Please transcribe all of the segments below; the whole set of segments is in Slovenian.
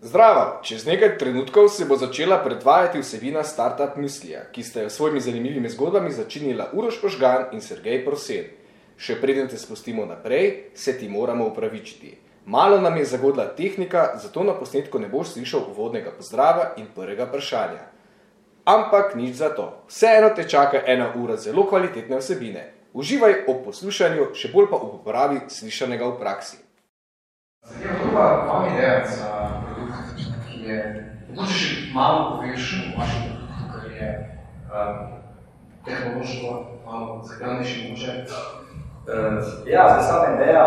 Zdravo! Čez nekaj trenutkov se bo začela predvajati vsebina Startup Mislija, ki sta jo s svojimi zanimivimi zgodbami začinila Uroš Požgan in Sergej Prosen. Še preden te spustimo naprej, se ti moramo upravičiti. Malo nam je zagodla tehnika, zato na posnetku ne boš slišal uvodnega pozdrava in prvega vprašanja. Ampak nič za to. Vseeno te čaka ena ura zelo kvalitetne vsebine. Uživaj ob poslušanju, še bolj pa ob uporabi slišanega v praksi. Zanima me, kako vam ideja za je, mogoče še malo poveš o vašem produktu, kar je um, tehnološko malo zagranejši mogoče. Uh, ja, zdaj sama ideja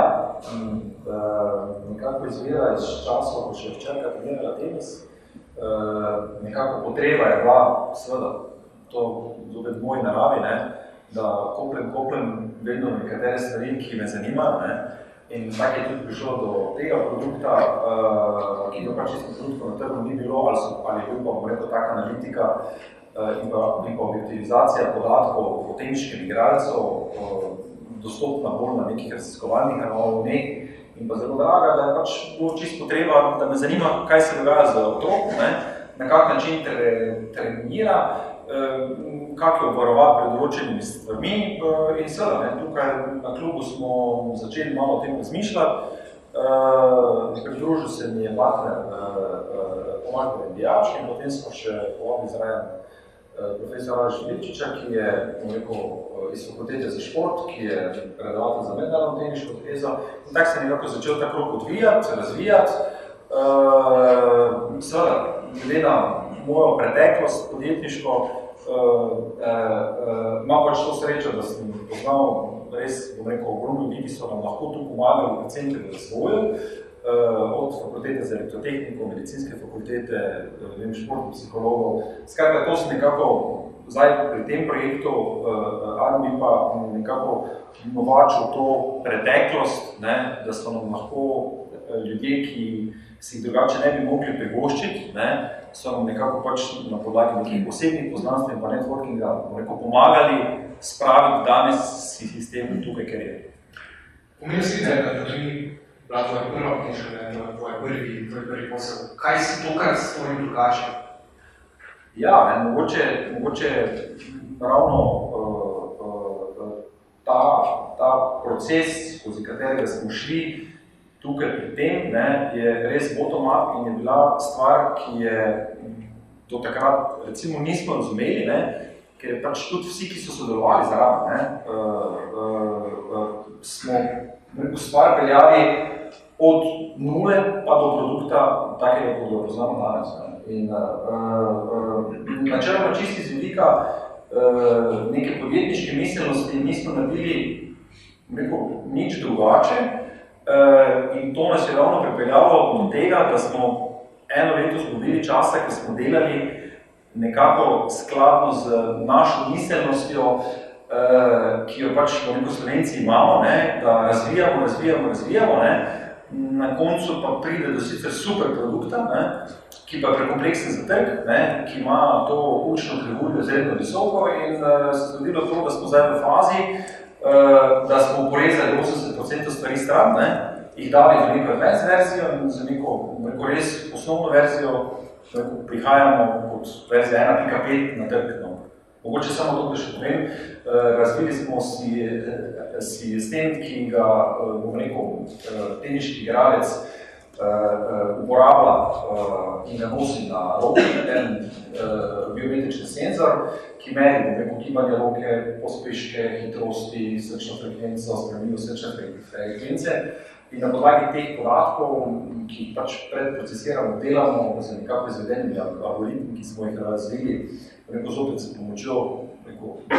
um, uh, nekako izvira iz časov, ko še včerka trenirala tenis. Uh, nekako potreba je bila, seveda, to zopet v moji naravi, ne, da koplem, koplem vedno nekatere stvari, ki me zanimajo. Ne, In tako je tudi prišlo do tega produkta, uh, ki ga pač čisto produktov na trgu ni bilo, ali, so, ali je bil pa, rekel, taka analitika uh, in pa, pa objektivizacija podatkov o teniškem igralcu, uh, dostopna bolj na nekih raziskovalnih ravneh. In pa zelo draga, da je pač bilo čisto potreba, da me zanima, kaj se dogaja z otrokom, ne, na kak način trenira, uh, kak je obvarovati pred določenimi stvarmi uh, in seveda, tukaj na klubu smo začeli malo o tem razmišljati. Uh, pridružil se mi je partner Tomaž Bendijač in potem smo še povabili zraven uh, profesora Živčiča, ki je rekel, iz fakultete za šport, ki je predavatelj za mednarodno teniško tezo. In tako se je nekako začel ta krok odvijati, razvijati. Uh, seveda, glede na mojo preteklost podjetniško, uh, imam pač to srečo, da sem poznal res, bom rekel, ogromno ljudi, ki so nam lahko tu pomagali v centru razvoju, uh, od fakultete za elektrotehniko, medicinske fakultete, vem, športnih psihologov. Skratka, to sem nekako zdaj pri tem projektu, bi pa nekako novačil to preteklost, ne, da so nam lahko ljudje, ki si jih drugače ne bi mogli privoščiti, ne, so nam nekako pač na podlagi nekih posebnih poznanstv in pa networkinga rekel, pomagali spraviti danes si sistem tukaj, ker je. Pomenil si, da je to ni bila tvoja prva knjižka, da je tvoj prvi, tvoj prvi posel. Kaj si tokrat stvoril drugače? Ja, ne, mogoče, mogoče ravno uh, uh, ta, ta proces, skozi katerega smo šli, tukaj pri tem ne, je res bottom-up in je bila stvar, ki je do takrat recimo nismo razumeli, ne, ker pač tudi vsi, ki so sodelovali zraven, ne, uh, uh, uh, smo neko stvar peljali od nule pa do produkta takega, kot ga poznamo danes. Ne. In uh, uh, načeloma čisti z vidika uh, neke podjetniške miselnosti nismo rekel, nič drugače, in to nas je ravno pripeljalo do tega, da smo eno leto zgodili časa, ki smo delali nekako skladno z našo miselnostjo, uh, ki jo pač veliko slovenci imamo, ne, da razvijamo, razvijamo, razvijamo. Ne. Na koncu pa pride do sicer super produkta, ne, ki pa je prekompleksen za trg, ne, ki ima to učno krivuljo zelo visoko in uh, se zgodilo to, da smo zdaj v fazi, Eh, da smo porezali 80% stvari stran, ne, jih dali za neko advanced verzijo in za neko, neko res osnovno verzijo prihajamo kot verzija 1.5 na trg. No. Mogoče samo to, da še povem, eh, razvili smo si, eh, si stent, ki ga bom rekel, teniški igralec uporablja in ga nosi na roki, en biometrični senzor, ki meri, gibanje roke, pospeške, hitrosti, srčno frekvenco, spremljivo srčne frekvence. In na podlagi teh podatkov, ki jih pač predprocesiramo, delamo z nekako izvedenimi algoritmi, ki smo jih razvili, rekel zopet s pomočjo rekel, eh,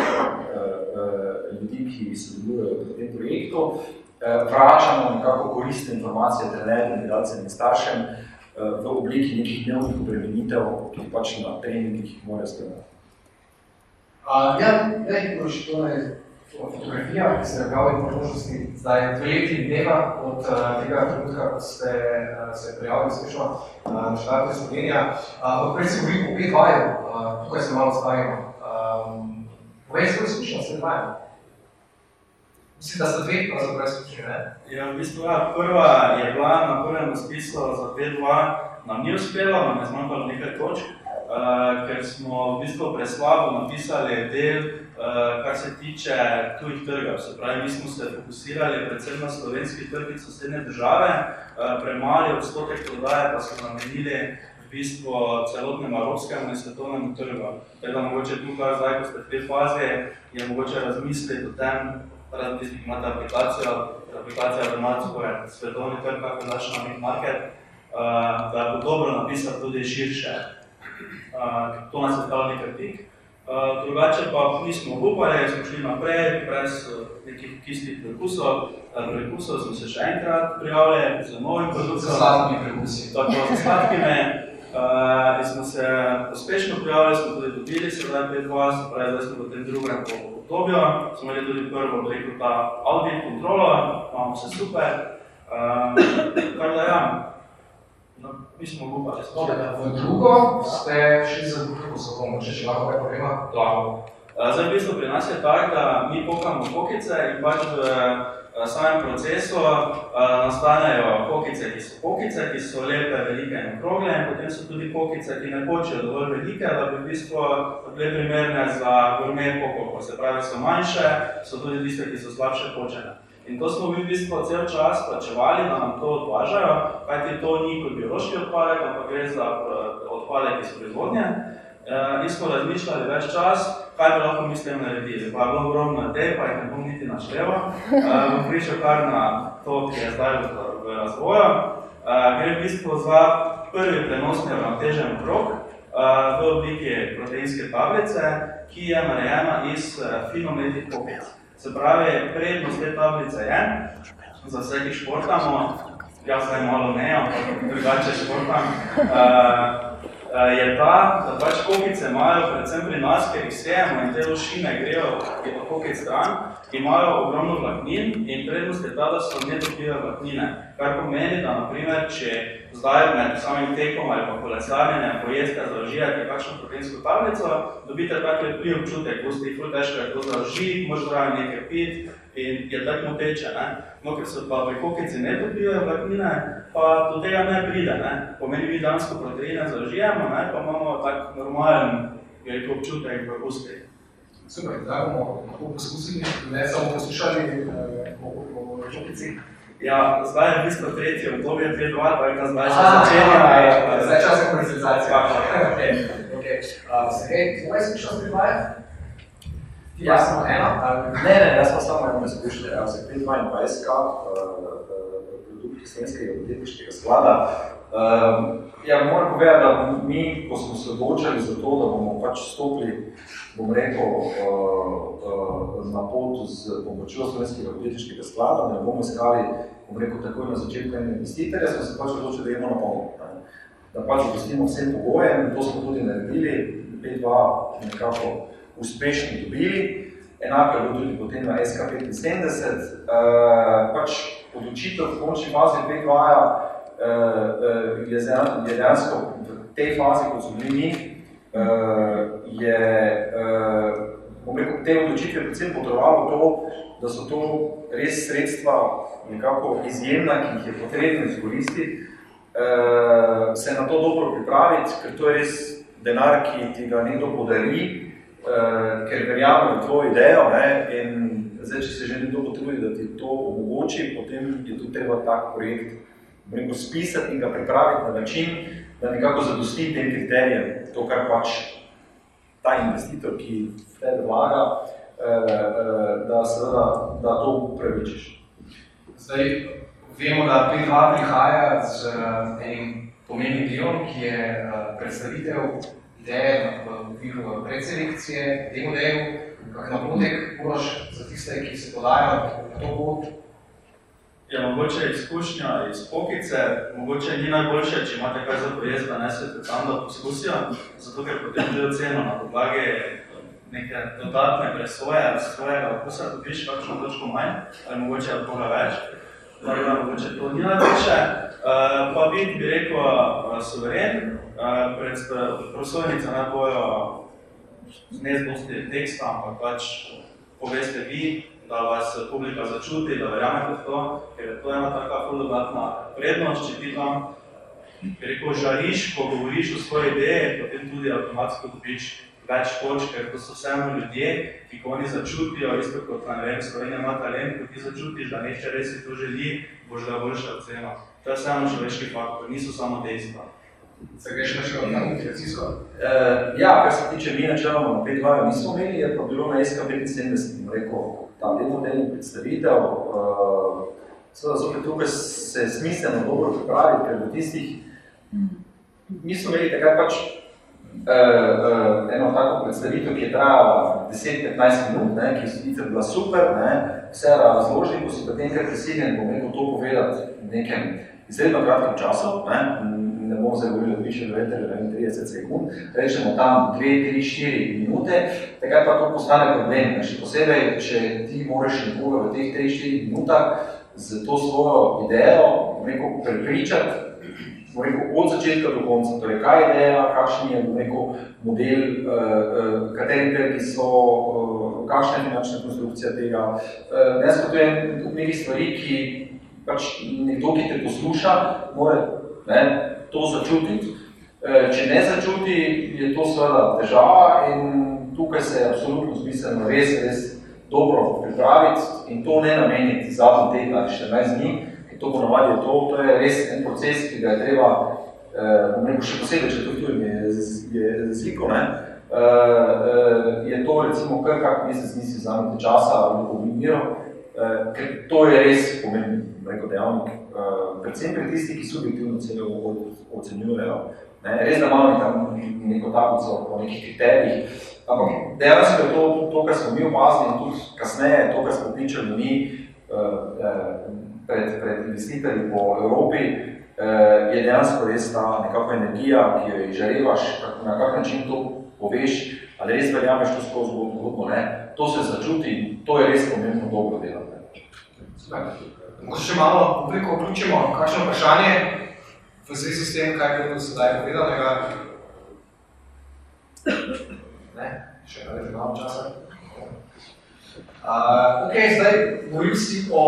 eh, ljudi, ki sodelujejo v tem projektu, eh, vračamo nekako koristne informacije trenerjem, gledalcem in staršem v obliki nekih dnevnih obremenitev, ki pač na treningih morajo spremljati. Uh, ja, ne, proš, to je fotografija, ki se je objavila v možnosti zdaj dve leti dneva od uh, tega trenutka, ko ste uh, se prijavili uspešno uh, na štartu Slovenija. Uh, prej se govorim o P2, uh, tukaj se malo stavimo. Um, povej se, kako uspešno ste dvajali? Mislim, da ste dve, so uspešno, ne? Ja, v bistvu, ja, prva je bila na prvem razpisu za P2, nam ni uspelo, nam je zmanjkalo nekaj točk, uh, ker smo v bistvu preslabo napisali del, uh, kar se tiče tujih trgov. Se pravi, mi smo se fokusirali predvsem na slovenski trg in sosednje države, uh, premali odstotek prodaje pa smo namenili v bistvu celotnemu evropskemu in svetovnemu trgu. Tako da mogoče tukaj zdaj, ko ste v tej fazi, je mogoče razmisliti o tem, da imate aplikacijo, aplikacija Domac, ko je svetovni trg, kako daš na market, uh, da bo dobro napisati tudi širše uh, to nas je dal nekaj pik. Uh, drugače pa nismo upali, smo šli naprej, brez nekih kistih prekusov. Prekusov smo se še enkrat prijavili z novim produktom. Z sladkimi prekusi. Tako, z sladkimi. Uh, smo se uspešno prijavili, smo tudi dobili sedaj pred vas, pravi, zdaj smo v tem drugem obdobju. Smo imeli tudi prvo, rekel, ta audit kontrolo, imamo se super. Uh, tako da ja, No, mi smo upali, smo V drugo ste šli za drugo sodobno, če še lahko kaj povemo? Lahko. Zdaj, v bistvu pri nas je tako, da mi pokamo pokice in pač v samem procesu nastanejo pokice, ki so pokice, ki so lepe, velike in okrogle, in potem so tudi pokice, ki ne počejo dovolj velike, da bi v bistvu bile primerne za gourmet pokoko. Se pravi, so manjše, so tudi tiste, ki so slabše počene. In to smo mi v bistvu cel čas plačevali, da nam to odvažajo, kajti to ni kot biološki odpadek, ampak gre za odpadek iz proizvodnje. In smo razmišljali več čas, kaj bi lahko mi s tem naredili. Pa je bilo ogromno idej, pa jih ne bom niti našteval. Bom prišel kar na to, ki je zdaj v razvoju. Gre v bistvu za prvi prenosni ravnotežen krok v obliki proteinske tablice, ki je narejena iz finomletih popic. Se pravi, prednost te tablice je, za vse, ki športamo, jaz zdaj malo ne, ampak drugače športam, uh, je ta, da pač kokice imajo, predvsem pri nas, ker jih sejemo in te lošine grejo od kokic stran, imajo ogromno vlaknin in prednost je ta, da so netopljive vlaknine. Kar pomeni, da naprimer, če zdaj med samim tekom ali pa kolesarjenjem pojeste zaužijate kakšno proteinsko tablico, dobite tak lepljiv občutek, boste jih težko je to zaužiti, možda zraven nekaj pit in je tako moteče. Ne? No, ker se pa prekokici ne dobivajo vlaknine, pa do tega ne pride. Ne? Pomeni, mi dansko proteine zaužijemo, ne? pa imamo tak normalen rekel, občutek v ustih. Super, da bomo lahko poskusili, ne samo poslušali eh, o vlaknicih. Ja, zdaj je v bistvu tretje obdobje, 3-2, tako da zdaj še začenja. Ja, ja, ja, zdaj čas je komercializacija. Okay. Okay. Uh, se ve, tvoja izkušnja s 3-2? Ja. samo ena? Ne, ne, jaz pa samo eno izkušnje. Ja, se 522K, produkt slovenskega podjetniškega sklada. Um, ja, moram povedati, da mi, ko smo se odločili za to, da bomo pač stopili, bom rekel, uh, uh, na pot z pomočjo slovenskega podjetniškega sklada, ne bomo iskali, bom rekel, takoj na začetku investitorja, smo se pač odločili, da idemo na pomoč. Da pač opustimo vsem pogojem, to smo tudi naredili, P2 nekako uspešno dobili, enako je tudi potem na SK75. Uh, pač odločitev v končni fazi P2-ja uh, je, je dejansko v tej fazi, kot so bili mi, uh, je uh, rekel, te odločitve predvsem potrebovalo to, da so to res sredstva nekako izjemna, ki jih je potrebno izkoristiti, uh, se na to dobro pripraviti, ker to je res denar, ki ti ga nekdo podari, uh, ker verjame v tvojo idejo ne, in zdaj, če se že nekdo potrudi, da ti to omogoči, potem je tudi treba tak projekt rekel, spisati in ga pripraviti na način, da nekako zadosti tem kriterijem, to, kar pač ta investitor, ki tebe vlaga, eh, eh, da, seveda, da to upravičiš. Zdaj, vemo, da P2 prihaja z enim pomembnim delom, ki je predstavitev ideje v okviru predselekcije, demo delu, kak napotek moraš za tiste, ki se podajo na to pot, je mogoče izkušnja iz pokice, mogoče ni najboljše, če imate kaj za pojezd, da nesete tam, da poskusijo, zato ker potem že oceno na podlage neke dodatne presoje svojega okusa dobiš kakšno točko manj, ali mogoče od koga več, tako da mogoče to ni najboljše. Uh, pa vid bi rekel uh, suveren, uh, pred prosojnice ne bojo ne zbosti teksta, ampak pač poveste vi, da vas publika začuti, da verjamete v to, ker je to ena taka ful dodatna prednost, če ti tam rekel, žariš, ko govoriš o svoji ideji, potem tudi avtomatsko dobiš več točk, ker to so vseeno ljudje, ki ko oni začutijo, isto kot na vem, Slovenija ima talent, ko ti začutiš, da nekaj res si to želi, boš da boljša ocena. To je vseeno človeški faktor, niso samo dejstva. Se greš še na motivacijsko? Uh, ja, kar se tiče mi načeloma na 5.2 nismo imeli, je pa bilo na SK75, rekel, tam demo delni predstavitev, uh, seveda zopet tukaj se je smisleno dobro pripraviti, ker v tistih, mi smo imeli takrat pač uh, uh, eno tako predstavitev, ki je trajala 10-15 minut, ne, ki je sicer bila super, ne, vse razložili, ko si potem kar prisiljen, bom rekel to povedati v nekem izredno kratkem času, ne, ne bom zdaj govoril, da piše 30 sekund, rečemo tam 2, 3, 4 minute, takrat pa to postane problem. Še posebej, če ti moraš nekoga v teh 3-4 minutah z to svojo idejo rekel, prepričati, rekel, od začetka do konca, torej kaj je ideja, kakšen je rekel, model, uh, uh, kateri trgi so, uh, kakšna je finančna konstrukcija tega. Uh, ne spotujem nekih stvari, ki pač nekdo, ki te posluša, mora ne, to začutiti. Če ne začuti, je to seveda težava in tukaj se je absolutno smiselno res, res dobro pripraviti in to ne nameniti zadnji teden ali 14 dni, ker to ponovadi je to, to je res en proces, ki ga je treba, bom rekel še posebej, če to tujem je, je zliko, ne, je to recimo kar kak mesec nisi vzamete časa ali pomimiro, ker to je res pomembno rekel, dejavnik, predvsem pri tistih, ki subjektivno celo ocenjujejo. Ne, res da imamo tam neko tablico po nekih kriterijih, ampak dejansko je to, to, kar smo mi opazili in tudi kasneje, to, kar smo pričali mi pred, pred investitorji po Evropi, je dejansko res ta nekakva energija, ki jo žarevaš, na kak način to poveš, ali res verjameš to skozi zgodbo, ne, to se začuti in to je res pomembno dobro delati. Mogoče še malo preko vključimo, kakšno vprašanje v zvezi s tem, kaj je bilo sedaj povedanega. Ne, še nekaj imamo časa. Uh, ok, zdaj govoril si o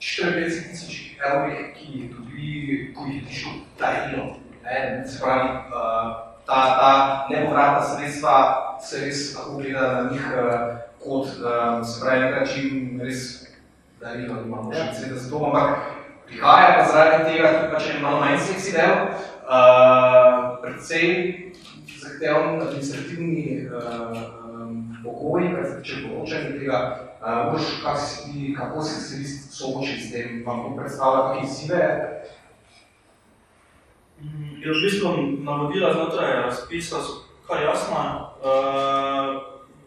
54 tisoč evrih, ki jih dobi, ko jih tišel darilo. Ne, se pravi, uh, ta, ta nepovratna sredstva se res lahko gleda na njih uh, kot, uh, se pravi, nekaj čim res darilo, imamo še cveta za to, ampak prihaja pa zaradi tega tudi pač en malo manj seksi del, uh, predvsem zahteven administrativni uh, um, kar se tiče poročanja tega, uh, kak si kako si se vi soočili s tem, vam to predstavlja kakšne izzive? Je v bistvu navodila znotraj razpisa so kar jasna, uh,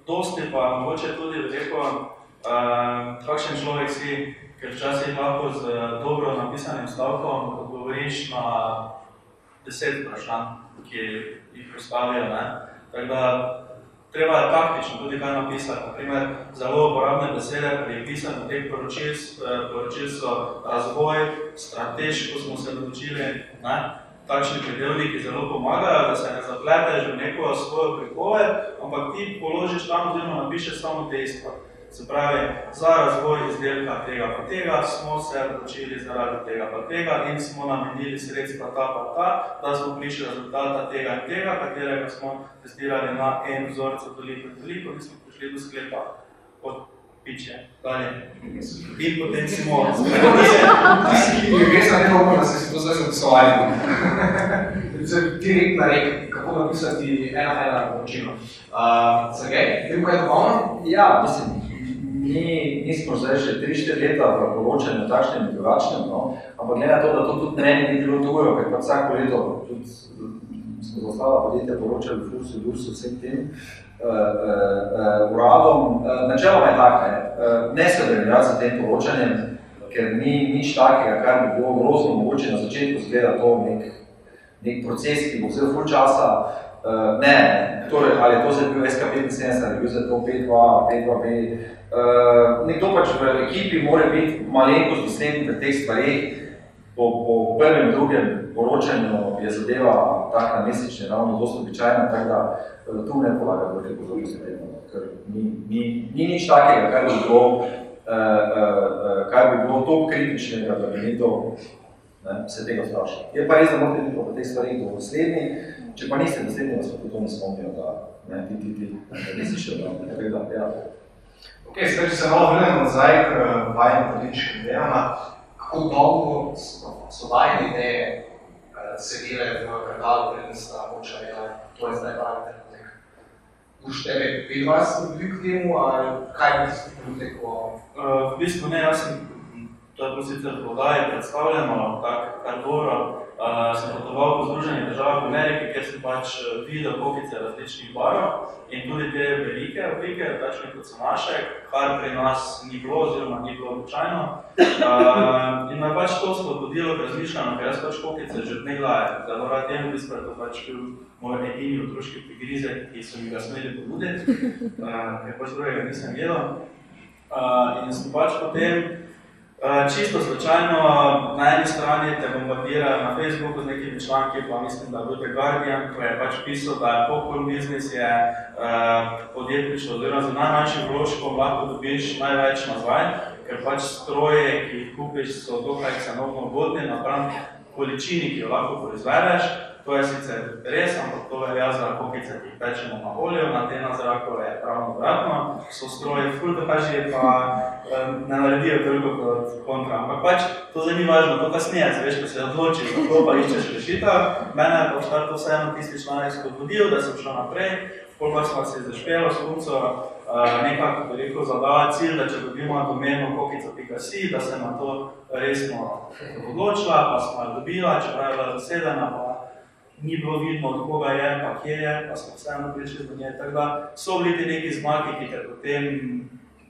dosti pa mogoče tudi rekel, uh, kakšen človek si, ker včasih lahko z dobro napisanim stavkom odgovoriš na deset vprašanj, ki jih postavijo. Ne? Tako da treba je taktično tudi kaj napisati. Naprimer, zelo uporabne besede pri pisanju teh poročil, poročil so razvoj, strateško smo se odločili, ne? takšni predelniki zelo pomagajo, da se ne zapleteš v neko svojo pripoved, ampak ti položiš tam oziroma napišeš samo dejstva. Se pravi, za razvoj izdelka tega pa tega smo se odločili zaradi tega pa tega in smo namenili sredstva ta pa ta, da smo prišli rezultata tega in tega, katerega smo testirali na en vzorcu toliko in toliko in smo prišli do sklepa od piče. Dalje. In potem smo... Res na nekako, da se si to zdaj zapisovali. Direktna rek, kako napisati ena ena poročilo. Uh, Sergej, vem, kaj je dopolno? Ja, mislim, mi, mi smo zdaj že 3-4 leta v poročanju takšnem in drugačnem, no? ampak glede na to, da to tudi meni ni bilo tujo, ker pa vsako leto tudi smo za ostala podjetja poročali v Fursu, Dursu, vsem tem uh, uh, uh, uradom. Uh, načeloma je tak, ne, uh, ne se vremenjati za tem poročanjem, ker ni nič takega, kar bi bilo grozno mogoče na začetku zgleda to nek, nek proces, ki bo vzel ful časa, Uh, ne, torej, ali je to zdaj bil SK75, ali je bil zdaj to 5.2, 5.2b. Uh, nekdo pač v ekipi mora biti malenkost dosleden v teh stvareh. Po, po prvem, drugem poročanju je zadeva tak na mesečni ravno dosti običajna, tako da uh, tu ne polaga velike pozornosti temu, ker ni, ni, ni nič takega, kar bi bilo, uh, kar bi bilo toliko kritičnega, da bi nekdo ne, se tega vpraša. Je pa res, da morate biti po teh stvarih dosledni, če pa niste dosledni, vas potem spomnijo, da ne, ti, ti, ti, ne, nisi še da, ne, da, ja. Ok, zdaj, se malo vrnemo nazaj k eh, vajnim političkim idejama, kako dolgo so, so vajne ideje uh, sedele v krdalu, preden sta moča imela, to je zdaj pravi trenutek. Už tebe 25 ljudi k temu, ali kaj bi tisti trenutek, ko... Uh, v bistvu ne, jaz sem to je bilo sicer v podaji predstavljeno, tako kar dobro, uh, sem potoval po Združenih državah v Ameriki, kjer sem pač videl kokice različnih barov in tudi te velike oblike, takšne kot so naše, kar pri nas ni bilo oziroma ni bilo običajno. Uh, in me pač to spodbudilo k razmišljanju, ker jaz pač kokice že od nekdaj jem, v bistvu je to pač bil moj edini otroški prigrizek, ki so mi ga smeli ponuditi, uh, ker pač drugega nisem jedel. Uh, in sem pač potem Eh, čisto slučajno, na eni strani te bombardirajo na Facebooku z nekimi članki, pa mislim, da je bil The Guardian, ko je pač pisal, da je popcorn biznis je uh, podjetništvo, oziroma za najmanjšim vložkom lahko dobiš največ nazaj, ker pač stroje, ki jih kupiš, so dokaj cenovno ugodni, napram količini, ki jo lahko proizvedeš, To je sicer res, ampak to velja za kokice, ki jih pečemo na olju, na te na zraku je pravno obratno, so stroje ful dokaži, pa um, ne naredijo toliko kot kontra. Ampak pač to zdaj ni važno, to kasneje, veš, ko se odločiš, kako pa iščeš rešitev. Mene je pa v štartu vseeno tisti članek spodbudil, da sem šel naprej, koliko smo se zašpelo s funco, uh, nekako rekel, zadala cilj, da če dobimo domeno kokica.si, da se na to resno odločila, pa smo jo dobila, čeprav je bila zasedena, pa ni bilo vidno, od koga je, pa kje je, pa smo vseeno prišli do nje. Tako da so bili ti neki zmagi, ki te potem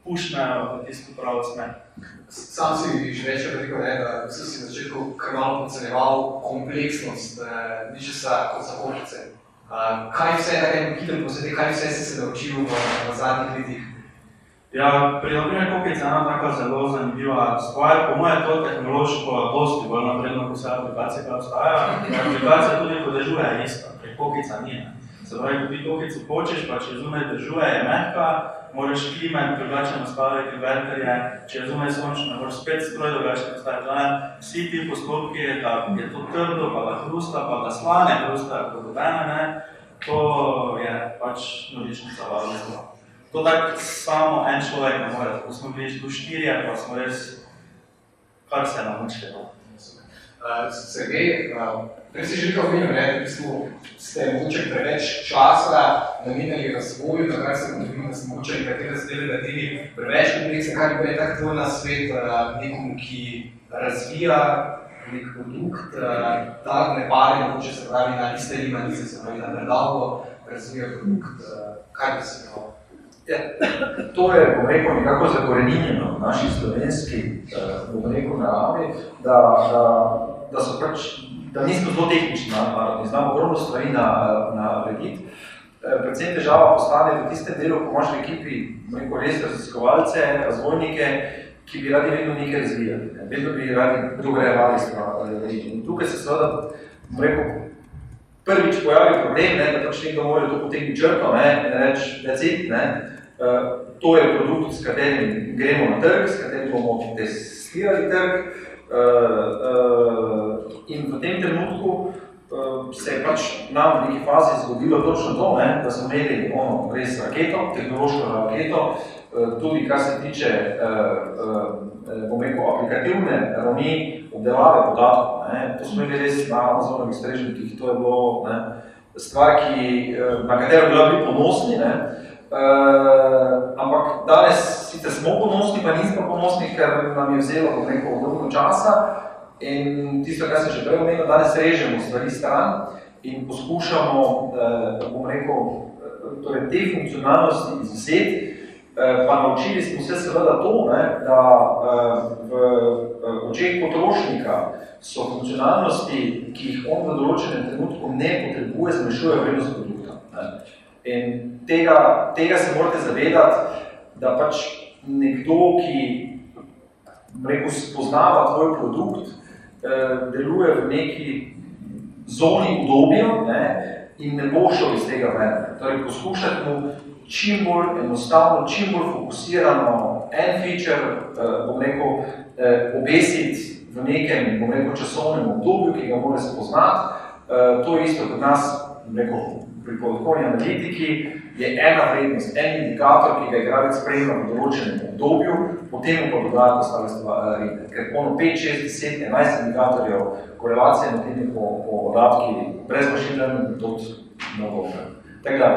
pušnejo v tisto pravo smer. Sam si že večer rekel, ne, da sem si na začetku kar malo podcenjeval kompleksnost eh, ničesa kot za kokice. Uh, kaj vse, da kaj hitem posveti, kaj vse si se naučil v, v zadnjih letih? Ja, pri naprimer kokice je ena taka zelo zanimiva stvar. Po mojem je to tehnološko dosti bolj napredno, kot vse aplikacije, ki obstajajo. Aplikacija tudi podežuje isto, ker kokica ni. Se pravi, ko ti kokico počeš, pa če zunaj držuje, je mehka, moraš klimat drugače nastaviti inverterje, če je zunaj sončno, moraš spet stroj drugače nastaviti. Vsi ti postopki, da je to trdo, pa da hrusta, pa da slane hrusta, kot dobene, ne, to je pač noričnica važno. To tako samo en človek ne more, ko smo bili tu štirje, pa smo res kar se naučili. No. Uh, Sergej, uh, prej si že nekaj omenil, da ste mogoče preveč časa namenjali razvoju, da kar se gotovimo, da ste mogoče nekatere zadeve naredili preveč kompleksne, kar bi tak tvoj na svet uh, nekomu, ki razvija nek produkt, da ne pare mogoče se pravi na iste imanice, se pravi na predalgo razvija produkt, kaj bi se pravi? Ja, to je, bom rekel, nekako zakorenjeno v naši slovenski, eh, bom rekel, naravi, da, da, da so pač, da nismo zelo tehnični narod, ne znamo ogromno stvari na, na rediti. Eh, predvsem težava postane v tistem delu, ko imaš v ekipi, bom rekel, res raziskovalce, razvojnike, ki bi radi vedno nekaj razvijali, ne? vedno bi radi druge revali stvari. In tukaj se seveda, bom rekel, prvič pojavi problem, ne, da pač nekdo mora to potegniti črto, ne, in reči, decit, ne, uh, to je produkt, s katerim gremo na trg, s katerim bomo testirali trg, uh, uh, in v tem trenutku uh, se je pač nam v neki fazi zgodilo točno to, ne, da smo imeli ono, res raketo, tehnološko raketo, uh, tudi kar se tiče uh, uh, Eh, bom rekel, aplikativne ravni obdelave podatkov. Ne. To smo imeli res na Amazonovih strežnikih, to je bilo ne, stvar, ki, eh, na katero bi bili ponosni. Ne. Uh, ampak danes sicer smo ponosni, pa nismo ponosni, ker nam je vzelo rekel, ogromno časa in tisto, kar sem že prej omenil, danes režemo stvari stran in poskušamo, uh, bom rekel, torej te funkcionalnosti izvzeti, Eh, pa naučili smo se seveda to, ne, da eh, v očeh potrošnika so funkcionalnosti, ki jih on v določenem trenutku ne potrebuje, zmanjšuje vrednost produkta. Ne. In tega, tega se morate zavedati, da pač nekdo, ki rekel, spoznava tvoj produkt, eh, deluje v neki zoni udobja ne, in ne bo šel iz tega ven. Torej, poskušati mu čim bolj enostavno, čim bolj fokusirano en feature, eh, bom rekel, eh, obesiti v nekem, bom rekel, časovnem obdobju, ki ga mora spoznati. To je isto kot nas, rekel, pri podatkovni analitiki, je ena vrednost, en indikator, ki ga igralec spremlja v določenem obdobju, potem pa dodajo ostale stvari. Ker ono 5, 6, 10, 11 indikatorjev korelacije na tem po, po podatki brez mašin learning metod mnogo vre. Tako da.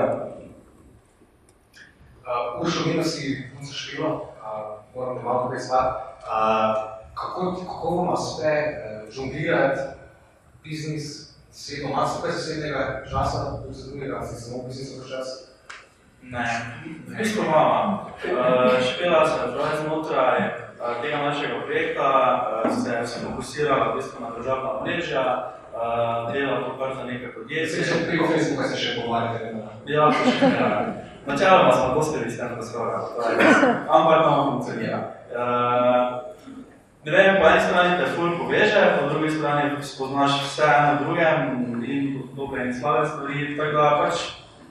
Uh, Uršo, mi si punce število, uh, moram te malo tukaj stvar. Uh, kako, kako vam uspe uh, žonglirati biznis Svetno malo se kaj sosednjega časa, tudi za drugega, si samo biznis v čas? Ne, v bistvu imamo. Uh, špela se razvoja znotraj uh, tega našega projekta, uh, se, se fokusirala v bistvu na državna mrežja, uh, dela to kar za nekaj podjetij. Se preko Facebooka se še pogovarjate? Ja, to še ne. Načeloma smo postali s tem razgovora, ampak to funkcionira. Uh, Vem, po eni strani te ful poveže, po drugi strani spoznaš vse na drugem in dobre in slabe stvari, tako da pač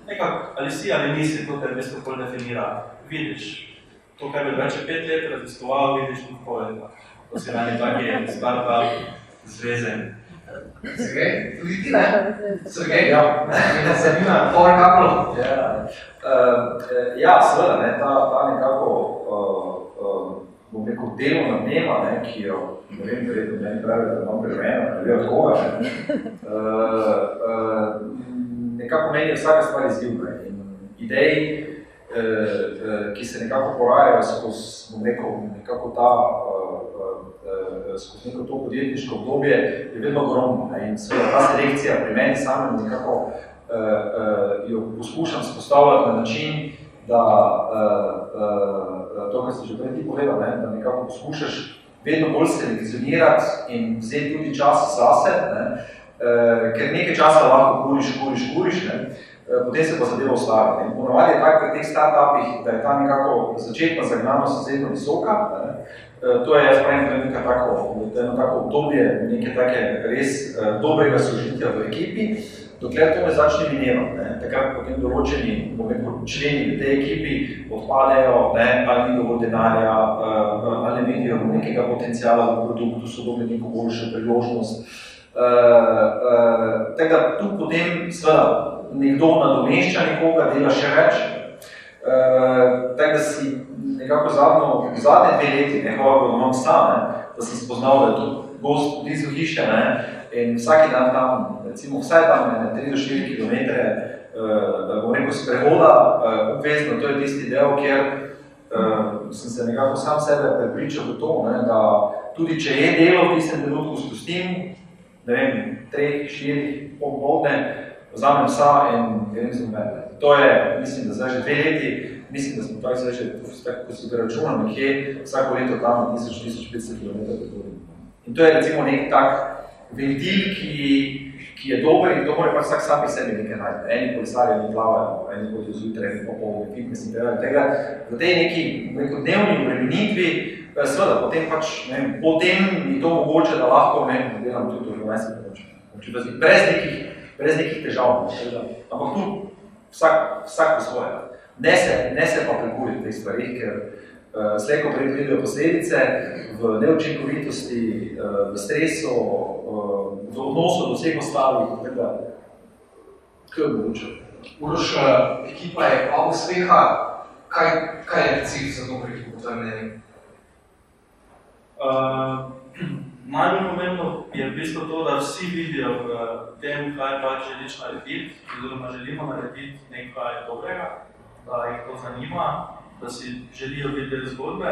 nekako ali si ali nisi, to te v bistvu pol definira. Vidiš to, kar bi več pet let raziskoval, vidiš tudi pol leta. To si meni taki start-up zvezen. Sergej, tudi ti ne? Sergej, ja. Me zanima, pol kako? Ja, uh, ja seveda, ne, ta, ta nekako bom rekel, delovna dneva, ne, ki jo, ne vem, verjetno meni pravi, da imam preveno, ali od koga, ne, uh, uh, nekako meni je vsaka stvar izgibna in ideji, uh, uh, ki se nekako porajajo skozi, bom rekel, nekako ta, uh, uh, skozi neko to podjetniško obdobje, je vedno ogromno. Ne, in seveda ta selekcija pri meni samem nekako uh, uh, jo poskušam spostavljati na način, da uh, uh, to, kar si že prej ti povedal, ne, da nekako poskušaš vedno bolj selekcionirati in vzeti tudi čas zase, ne, uh, ker nekaj časa lahko kuriš, kuriš, kuriš, ne, uh, potem se pa zadeva ustavi. Ponovadi je tako pri teh startupih, da je ta nekako začetna zagnanost izredno visoka. Ne, uh, to je, jaz pravim, to je nekaj tako, je tako obdobje, nekaj take res uh, dobrega sožitja v ekipi, dokler to ne začne minevati, ne, takrat potem določeni členi v tej ekipi odpadejo, ne, ali ni dovolj denarja, uh, ali ne vidijo nekega potencijala v produktu, so dobili neko boljšo priložnost. Uh, uh, tako da tu potem seveda nekdo nadomešča nekoga, dela še več. Uh, tako da si nekako zadnjo, zadnje dve leti, nekako, ko imam stan, da sem spoznal, da je to gost blizu hiše, ne, in vsaki dan tam, recimo vsaj tam ne, 3 do 4 km, da bom rekel, sprehoda, uh, obvezno, to je tisti del, kjer uh, sem se nekako sam sebe prepričal v to, ne, da tudi če je delo v tistem trenutku spustim, ne vem, 3, 4, pol vodne, vzamem psa in grem z njim To je, mislim, da zdaj že dve leti, mislim, da smo tako zdaj že, tako, ko si ga računam, nekje vsako leto tam 1000-1500 km. In to je recimo nek tak ventil, ki, ki je dober in to mora pač vsak sam pri sebi nekaj najti. Eni kolesarji ne plavajo, eni hodijo zjutraj, eni popolni fitness in tako tega. V tej neki neko dnevni obremenitvi, eh, seveda, potem pač, ne potem mi to omogoče, da lahko, ne delam tudi v 20 minut. Brez nekih, brez nekih težav. Ampak tu vsak, vsak po svoje. Ne se, ne se pa prekuri v teh stvarih, ker uh, slejko predvidijo posledice v neučinkovitosti, uh, v stresu, uh, v odnosu do vseh ostalih, tako da, kaj je mogoče? Uroš, ekipa je pa uspeha, kaj, kaj je cilj za dobro ekipo, to je mnenje? Uh, najbolj pomembno je v bistvu to, da vsi vidijo v tem, kaj pač želiš narediti, oziroma želimo narediti nekaj dobrega, da jih to zanima, da si želijo videti zgodbe,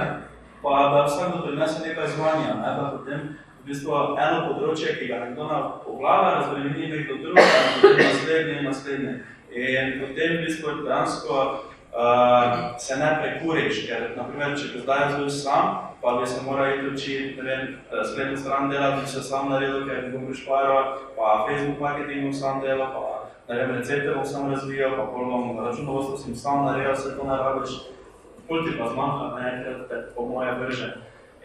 pa da vsak doprinese nekaj zvanja, ne? da potem v bistvu eno področje, ki ga nekdo obvlada, razbremeni nekdo drugega, potem naslednje in naslednje. In potem v bistvu dejansko uh, se ne prekuriš, ker naprimer, če bi zdaj zelo sam, pa bi se moral iti učiti, ne vem, spletno stran delati, se sam naredil, ker bi bom prišparal, pa Facebook marketing bom sam delal, pa ne vem, recepte bom sam razvijal, pa pol bom računovodstvo sem sam naredil, se to ne rabiš pulti pa zmanjka, ne, ker te po moje vrže.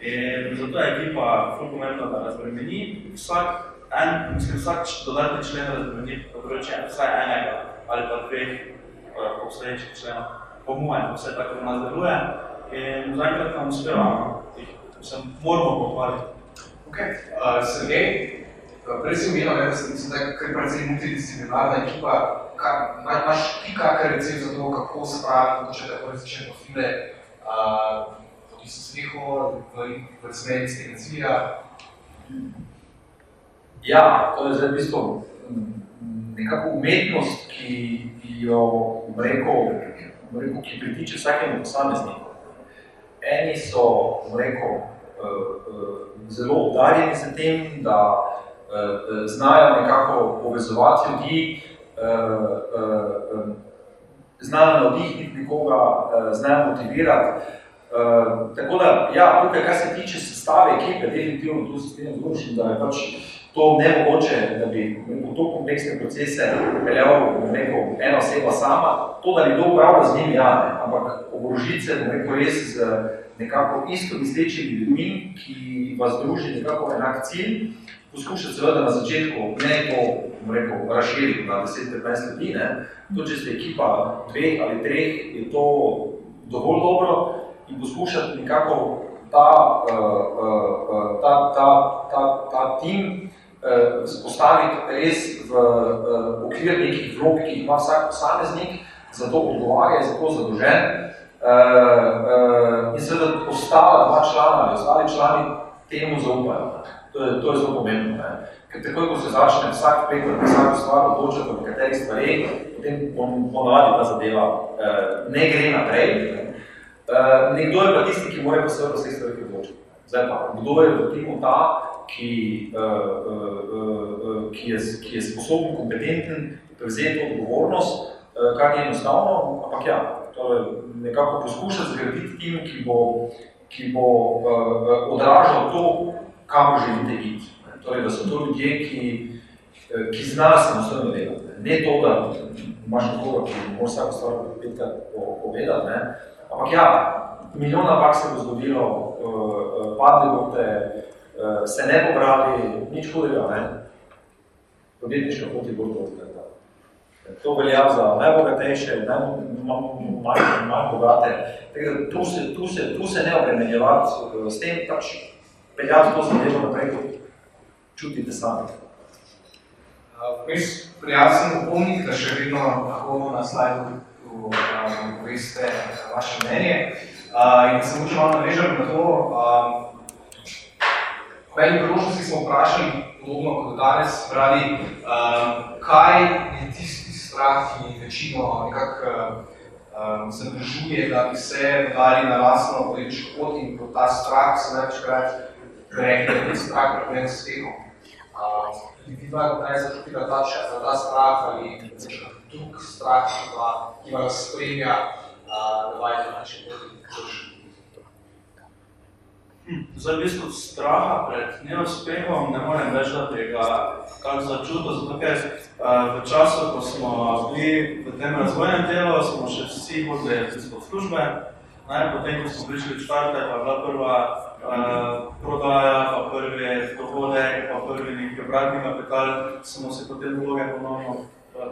In zato je ekipa ful pomembna, da razbremeni vsak, en, mislim, vsak dodatni člen razbremeni področje, vsaj enega ali pa dveh uh, obstoječih členov. Po mojem, vse tako nas deluje in zaenkrat nam uspeva, jih moramo pohvaliti. Okay. Uh, Sergej, prej si omenil, da sem zdaj kar precej multidisciplinarna ekipa. Imaš ti kakšen recept za to, kako spraviti mogoče tako različne profile, uh, ki so sliho v, v smeri tega cilja? Ja, to je zdaj v bistvu nekako umetnost, ki jo, rekel, rekel, ki pritiče vsakemu posamezniku. Eni so, rekel, eh, eh, zelo udarjeni z tem, da eh, znajo nekako povezovati ljudi, znajo navdihniti nekoga, znajo motivirati. Tako da, ja, tukaj, kar se tiče sestave ekipe, definitivno tu se s tem zločim, da je pač to nemogoče, da bi v to kompleksne procese peljal ena oseba sama. To, da bi to upravljal z njim, ja, ne. ampak oborožiti se, bom rekel, res z nekako isto mislečimi ljudmi, ki vas druži nekako enak cilj, poskušati seveda na začetku ne to, bom rekel, razširiti na 10-15 ljudi, ne. To, če ste ekipa dveh ali treh, je to dovolj dobro in poskušati nekako ta, uh, uh, ta, ta, ta, ta tim eh, postaviti res v eh, okvir nekih vlog, ki jih ima vsak posameznik, za to odgovarja, za to zadolžen. Eh, eh, in seveda ostala dva člana ali ostali člani temu zaupajo. To je, to je zelo pomembno. Ne. Ker takoj, ko se začne vsak preko vsako stvar odločati o katerih stvari, potem ponovadi ta zadeva eh, ne gre naprej. Ne. Eh, nekdo je pa tisti, ki mora pa seveda vseh stvari odločiti. Zdaj pa, kdo je v timu ta, ki, uh, uh, uh, ki, je, ki je sposoben, kompetenten prevzeti odgovornost, uh, kar je enostavno, ampak ja, torej nekako poskušati zgraditi tim, ki bo, ki bo uh, odražal to, kam želite iti. Torej, da so to ljudje, ki, ki znajo samostojno delati. Ne to, da imaš nekoga, ki mora vsako stvar petkrat povedati, ne? ampak ja, milijona pak se bo zgodilo, uh, padli boste, se ne pobrali, nič hudega, ne? Podjetniška pot je bolj odkrata. To velja za najbogatejše, najmanj manj bogate. Tako tu se, tu se, tu se ne obremenjevati s tem, pač peljati to zadevo naprej, kot čutite sami. Vmes prijazno upomnik, da še vedno lahko na slajdu poveste vaše mnenje. Uh, in se moče malo navežem na to, uh, V eni priložnosti smo vprašali, podobno kot danes, pravi, um, kaj je tisti strah, ki večino nekako um, zadržuje, da bi se dali na lastno politično pot in kot ta strah se največkrat rekli, da je strah pred neuspehom. Um, vi dva, kaj začutila ta, ta strah ali drug strah, ki vas spremlja, uh, da vajte na naši poti? Zdaj, v bistvu straha pred neuspehom ne morem več, da bi ga kak začutil, zato ker v času, ko smo bili v tem razvojnem delu, smo še vsi hodili v službe, ne, potem, ko smo prišli v štarte, pa je bila prva uh, prodaja, pa prvi dohodek, pa prvi neki obratni kapital, smo se potem vloge ponovno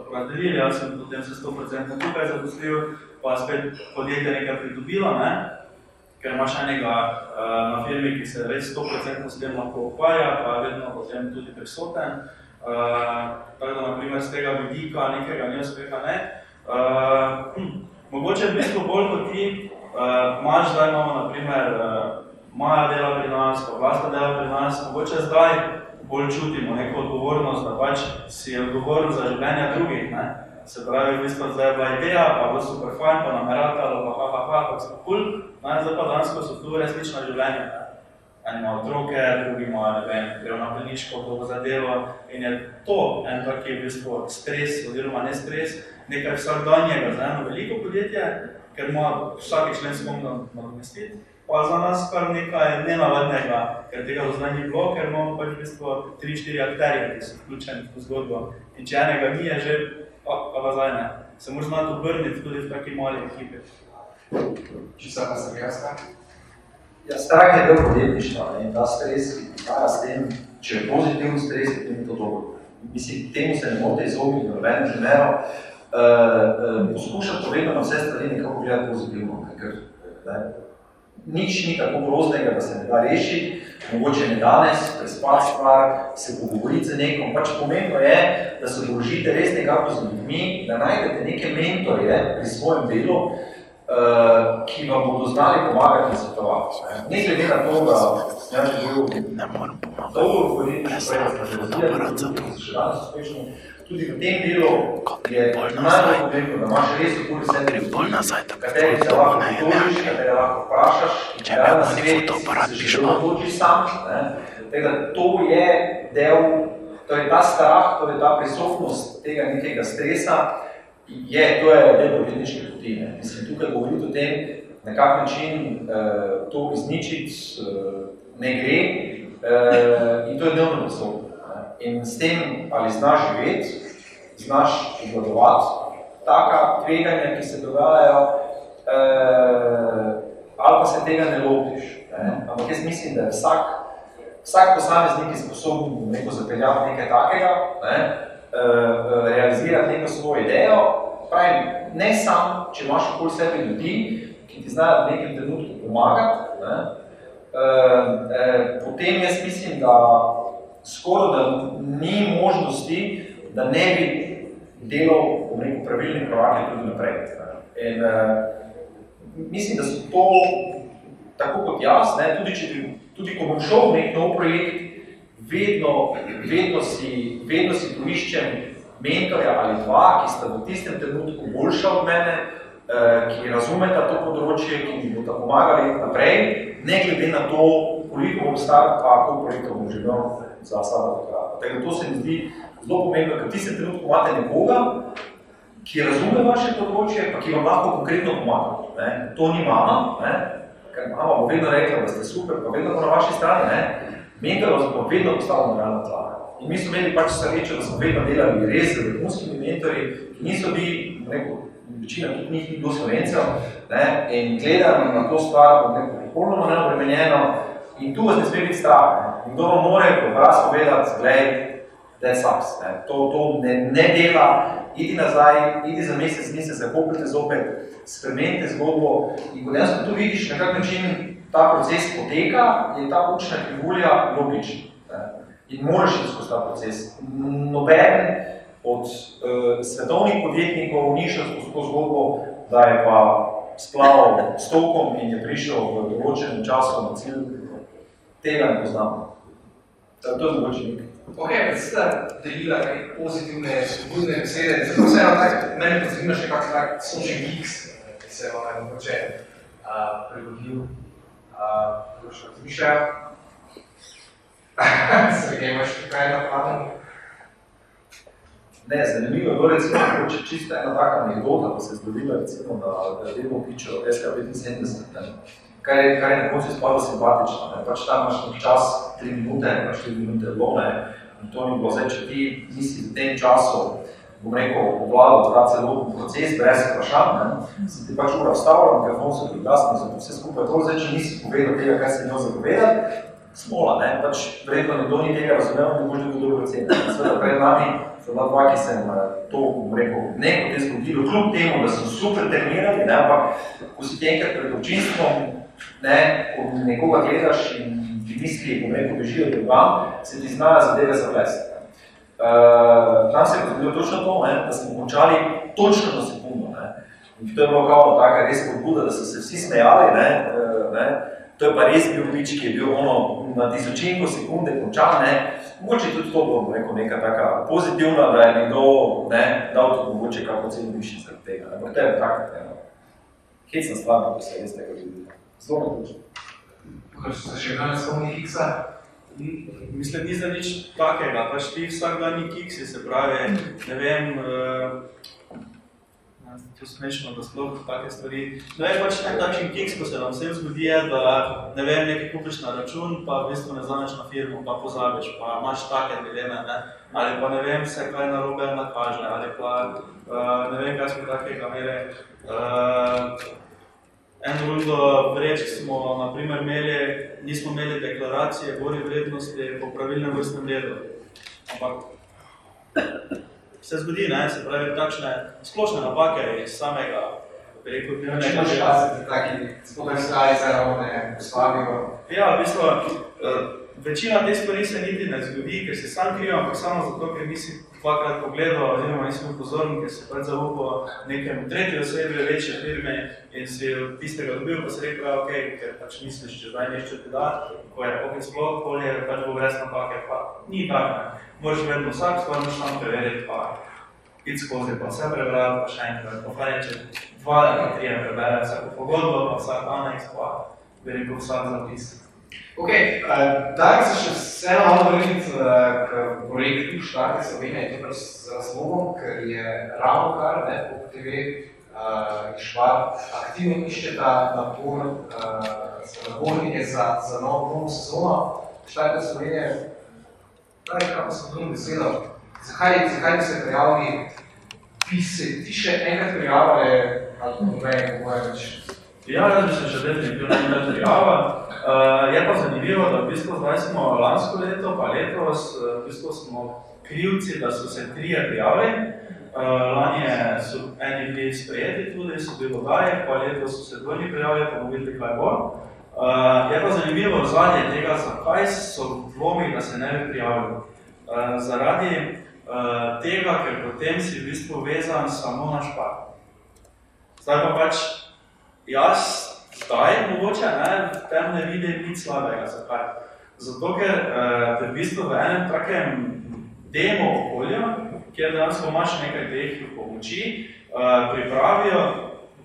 porazdelili, jaz sem potem se 100% tukaj zaposlil, pa spet podjetje nekaj pridobilo, ne, ker imaš enega uh, na firmi, ki se res 100% s tem lahko ukvarja, pa je vedno potem tudi prisoten. Uh, tako da, naprimer, z tega vidika nekega neuspeha ne. Uh, hm, mogoče v bistvu bolj kot ti, uh, imaš zdaj imamo, naprimer, uh, Maja dela pri nas, pa Vlasta dela pri nas, mogoče zdaj bolj čutimo neko odgovornost, da pač si odgovoren za življenje drugih. Ne? Se pravi, v bistvu zdaj je bila ideja, pa bo super fajn, pa nameratalo, pa ha, ha, ha, pa smo cool. No, zdaj pa dansko so tu resnično življenje. Ne? En ima otroke, drugi ima, ne vem, gre na kdo bo za delo. In je to en taki v bistvu stres, oziroma ne stres, nekaj vsakdanjega za eno veliko podjetje, ker ima vsaki člen spomno nadomestiti. Pa za nas kar nekaj nenavadnega, ker tega do zdaj ni bilo, ker imamo pač v bistvu 3-4 akterje, ki so vključeni v zgodbo. In če enega ni, je že pa pa zdaj ne. Se moraš znati obrniti tudi v taki mali ekipi. Če se pa sem jaz tak? Ja, strah je del podjetništva in ta stres, ki prihaja s tem, če je pozitivni stres, je tem to dobro. Mislim, temu se ne morate izogniti, noben žemero. Uh, uh, poskušati povedno na vse stvari nekako gledati pozitivno, ker ne, nič ni tako groznega, da se ne da rešiti, mogoče ne danes, prespati stvar, se pogovoriti z nekom. Pač pomembno je, da se družite res nekako z ljudmi, da najdete neke mentorje pri svojem delu, uh, ki vam bodo znali pomagati in svetovati. Ne glede na to, da bil Ne morem pomagati. dolgo govoriti, da ljudi, to. ki so še danes uspešni. Tudi v tem delu Kako je bolj najbolj nazaj. pomembno, da imaš res okoli sebe Gre bolj nazaj, da bi kateri se foto lahko ne pritožiš, imel. katere lahko vprašaš, Če da me na oni svet fotoaparat se bi šlo. odloči sam. Ne? Tako da to je del, torej ta strah, torej ta prisotnost tega nekega stresa, je, to je del podjetniške poti. Ne? Mislim, tukaj govoriti o tem, na kak način uh, to izničiti uh, ne gre uh, in to je dnevno poslovno. In s tem, ali znaš živeti, znaš obvladovati taka tveganja, ki se dogajajo, eh, ali pa se tega ne lotiš. Ampak jaz mislim, da je vsak, vsak posameznik je sposoben neko zapeljati nekaj takega, ne? eh, realizirati neko svojo idejo. Pravim, ne sam, če imaš okoli sebe ljudi, ki ti znajo v nekem trenutku pomagati, ne? eh, eh, potem jaz mislim, da skoraj da ni možnosti, da ne bi delal bom rekel, pravilne korake tudi naprej. In uh, mislim, da so to, tako kot jaz, ne, tudi, če tudi ko bom šel v nek nov projekt, vedno, vedno, si, vedno si poiščem mentorja ali dva, ki sta v tistem trenutku boljša od mene, uh, ki razumeta to področje, ki mi bodo pomagali naprej, ne glede na to, koliko bom star, pa koliko projektov bom že imel za sabo takrat. Tako to se mi zdi zelo pomembno, ker v tistem trenutku imate nekoga, ki razume vaše področje, pa ki vam lahko konkretno pomaga. Ne? To ni mama, ne? ker mama bo vedno rekla, da ste super, pa vedno na vaši strani. Ne? Mentor vas bo vedno postavil na realna tla. In mi smo imeli pač srečo, da smo vedno delali res z vrhunskimi mentorji, ki niso bili, rekel, večina tudi njih ni bilo slovencev, ne? in gledam na to stvar, bom rekel, popolnoma neobremenjeno, in tu vas ne sme biti strah. Ne? Kdo vam more v obraz povedati, gledaj, that sucks. Ne. To, to ne, ne dela, idi nazaj, idi za mesec, dni se zakopite zopet, spremenite zgodbo in ko dejansko tu vidiš, na kak način ta proces poteka, je ta učna krivulja logična. In moraš iti skozi ta proces. Noben od uh, svetovnih podjetnikov ni šel skozi to zgodbo, da je pa splaval s tokom in je prišel v določenem času na cilj. Tega ne poznamo. To je mogoče nekaj. Ok, da ste delila neke pozitivne, spodbudne besede, zato vseeno tak, meni pa zanima še kak tak social geeks, ki se vam je mogoče uh, pridobil, uh, kdo še razmišljajo. Sergej, imaš kaj na planu? Ne, zanimivo je bilo recimo, mogoče čisto ena taka anekdota, pa se je zgodila recimo na demo pičo SK75, ne. Kar je, kar je na koncu izpadlo simpatično. Ne. Pač tam imaš nek čas, tri minute, pa štiri minute lone, in to ni bilo zdaj, če ti nisi v tem času, bom rekel, obvladal ta celoten proces brez vprašanj, ne, se ti pač ura vstavila, mikrofon se prigasnil, zato vse skupaj to, zdaj, če nisi povedal tega, kaj si imel zapovedati, smola, ne, pač verjetno nekdo ni tega razumel, ne boš dobil dobro ocene. Sveda pred nami so bila dva, ki sem eh, to, bom rekel, ne kot je zgodilo, kljub temu, da so super trenirali, ne, ampak ko si enkrat pred občinstvom, ne, ko nekoga gledaš in ti misli, bom rekel, bežijo drugam, se ti znajo zadeve zaplesti. Uh, tam se je zgodilo točno to, ne, da smo končali točno na sekundo. Ne. In to je bilo kao taka res podbuda, da so se vsi smejali, ne, uh, ne, To je pa res bil pič, ki je bil ono na tisočinko sekunde končan, ne. Mogoče tudi to bilo rekel, neka taka pozitivna, da je nekdo ne, dal tudi mogoče kako celo višji zaradi tega. Ampak to je taka ena hecna stvar, ko se res tega zgodi. Zelo naključno. Ker se še danes spomni Higsa. Mislim, ni za nič takega, pač ti vsak dan ni kiksi, se pravi, ne vem, uh, to smešno, da sploh take stvari. Ne vem, pač en takšen kiks, ko se nam vsem zgodi, je, da ne vem, nekaj kupiš na račun, pa v bistvu ne zaneš na firmo, pa pozabiš, pa imaš take dileme, ne? ali pa ne vem, se kaj narobe nakaže, ali pa uh, ne vem, kaj smo takega imeli. Uh, En rundo vreč smo na primer imeli, nismo imeli deklaracije gori vrednosti po pravilnem vrstnem redu. Ampak se zgodi, ne, se pravi, takšne splošne napake iz samega rekel, Ne dnevnega vem, če pa se taki potenciali za ravne postavijo. Ja, v bistvu, eh, večina teh stvari se niti ne zgodi, ker si sam kriv, ampak samo zato, ker nisi dvakrat pogledal oziroma nisi bil pozoren, ker si pač zaupal nekemu tretji osebi večje firme in si od tistega dobil, pa si rekel, ja, ok, ker pač misliš, če zdaj nišče ti da, ko je ok, sploh polje, pač bo brez napake, pa ni tako. Moraš vedno vsak moraš sam preveriti, pa iti skozi, pa vse prebrati, pa še enkrat, pa fajn, če dva ali trije prebere vsako pogodbo, pa vsak aneks, pa rekel vsak zapis. Ok, uh, daj se še vseeno malo vrniti uh, k projektu Štarte Slovenije, in to z razlogom, ker je ravno kar, ne, po TV uh, in Švar aktivno iščeta napor, uh, napornike za, za novo, novo sezono. Štarte Slovenije, daj, kako sem drugim besedo, zakaj, zakaj bi se prijavili, bi se ti še enkrat prijavili, ali ne kako je več. Ja, jaz bi se še definitivno nekaj prijava. Uh, je pa zanimivo, da v bistvu zdaj smo lansko leto, pa letos, eh, v bistvu smo krivci, da so se trije prijavili. Uh, lani je- so eni bili sprejeti tudi, so bili vodaje, pa letos so se dvojni prijavili, pa bomo videli, kaj bo. Uh, je pa zanimivo zadnje tega, zakaj so dvomi, da se ne bi prijavili. Uh, zaradi uh, tega, ker potem si v bistvu vezan samo na špar. Zdaj pa pač jaz zdaj mogoče ne, v tem ne vidim nič slabega. Zakaj? Zato, ker uh, v bistvu v enem takem demo okolju, kjer dejansko imaš nekaj teh pomoči, uh, pripravijo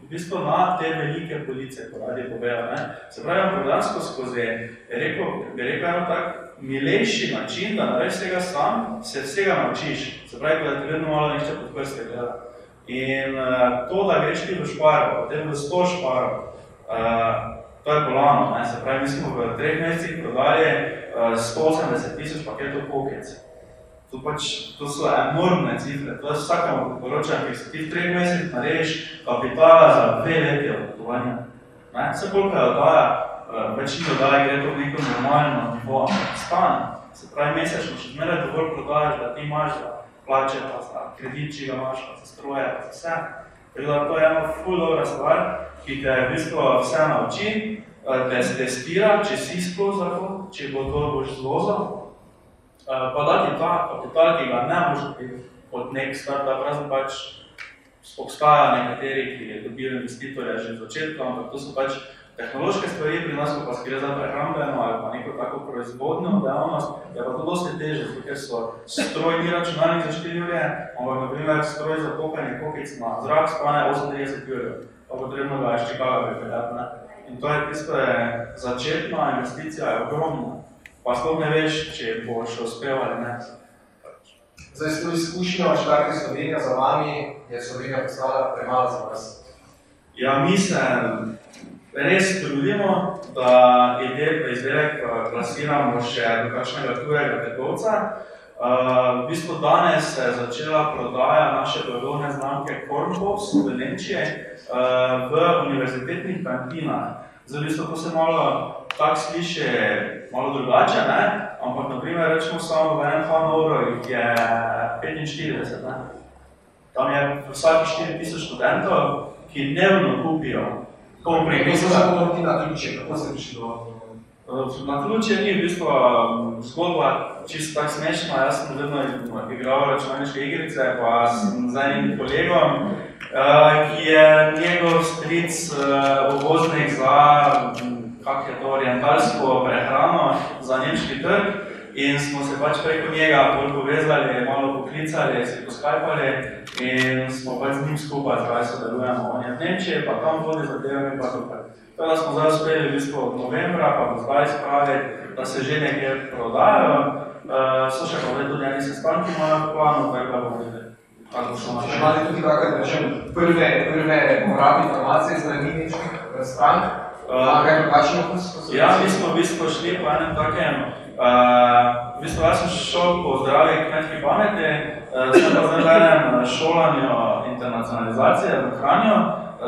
v bistvu na te velike police, ko radi povejo. Ne. Se pravi, dejansko skozi, rekel, bi rekel, eno tak milejši način, da narediš vsega sam, se vsega naučiš. Se pravi, da ti vedno malo nišče pod prste gleda. In uh, to, da greš ti v šparo, potem v sto šparo, uh, to je bolano. Ne? Se pravi, mi smo v treh mesecih prodali uh, 180 tisoč paketov kokic. To, pač, to so enormne cifre, to je vsakemu priporočam, si ti v treh mesecih narediš kapitala za dve leti odpotovanja. Ne? Vse koliko je oddaja, uh, večino oddaje gre to v neko normalno nivo, stane. Se pravi, mesečno še zmeraj dovolj prodajaš, da ti imaš za plače, pa za kredit, če ga imaš, pa za stroje, pa za vse. Tako da to je ena ful dobra stvar, ki te v bistvu vse nauči, eh, te testira, če si sploh če bo to boš zvozil, Eh, pa da ti ta ki ga ne boš dobiti od nek startup, razen pač obstaja nekateri, ki dobijo investitorja že z začetka, ampak to so pač tehnološke stvari, pri nas ko pa gre za prehrambeno ali pa neko tako proizvodno dejavnost, je pa to dosti teže, ker so stroj ni računalnik za 4 ure, ampak na primer stroj za kopanje kokic na zrak stane 38 ur, pa potrebno ga je Chicago pripeljati. Ne? In to je tisto, je začetna investicija je ogromna, pa sploh ne veš, če boš uspel ali ne. Zdaj, s to izkušnjo Štarte Slovenije za vami, je Slovenija postala premala za vas. Ja, mi se res trudimo, da ide- izdelek eh, plasiramo še do kakšnega tujega trgovca. Uh, v bistvu danes se je začela prodaja naše blagovne znamke Kornpops v Nemčiji uh, v univerzitetnih kantinah. Zdaj, v bistvu to se malo tako sliši malo drugače, ne? ampak naprimer rečemo samo v enem Hanovru jih je 45, ne? Tam je vsaki 4000 študentov, ki dnevno kupijo kompri. Mi smo se ponoviti na ključe, kako ste prišli do... Na ključe ni v bistvu um, zgodba čisto tako smešna. Jaz sem vedno igral računalniške igrice, pa sem z enim kolegom, uh, ki je njegov stric uvoznik za, m, kak je to, orientalsko prehrano za nemški trg. In smo se pač preko njega bolj povezali, malo poklicali, se poskajpali in smo pač z njim skupaj zdaj sodelujemo. On je v Nemčiji, pa tam vodi zadeve, mi pa tukaj. Tako da smo zdaj uspeli v bistvu od novembra, pa do zdaj spraviti, da se že nekje prodajajo. Uh, so še pa tudi eni sestanki imajo v planu, tako da bomo videli. naše. Imate tudi kakšne, rečem, prve, prve uporabne informacije z strani nemških eh, strank? Uh, kaj drugačno? Ja, mi smo v bistvu šli po enem takem, v bistvu jaz sem šel po zdravi kmetki pameti, uh, sem pa zdaj v enem šolanju internacionalizacije v Kranju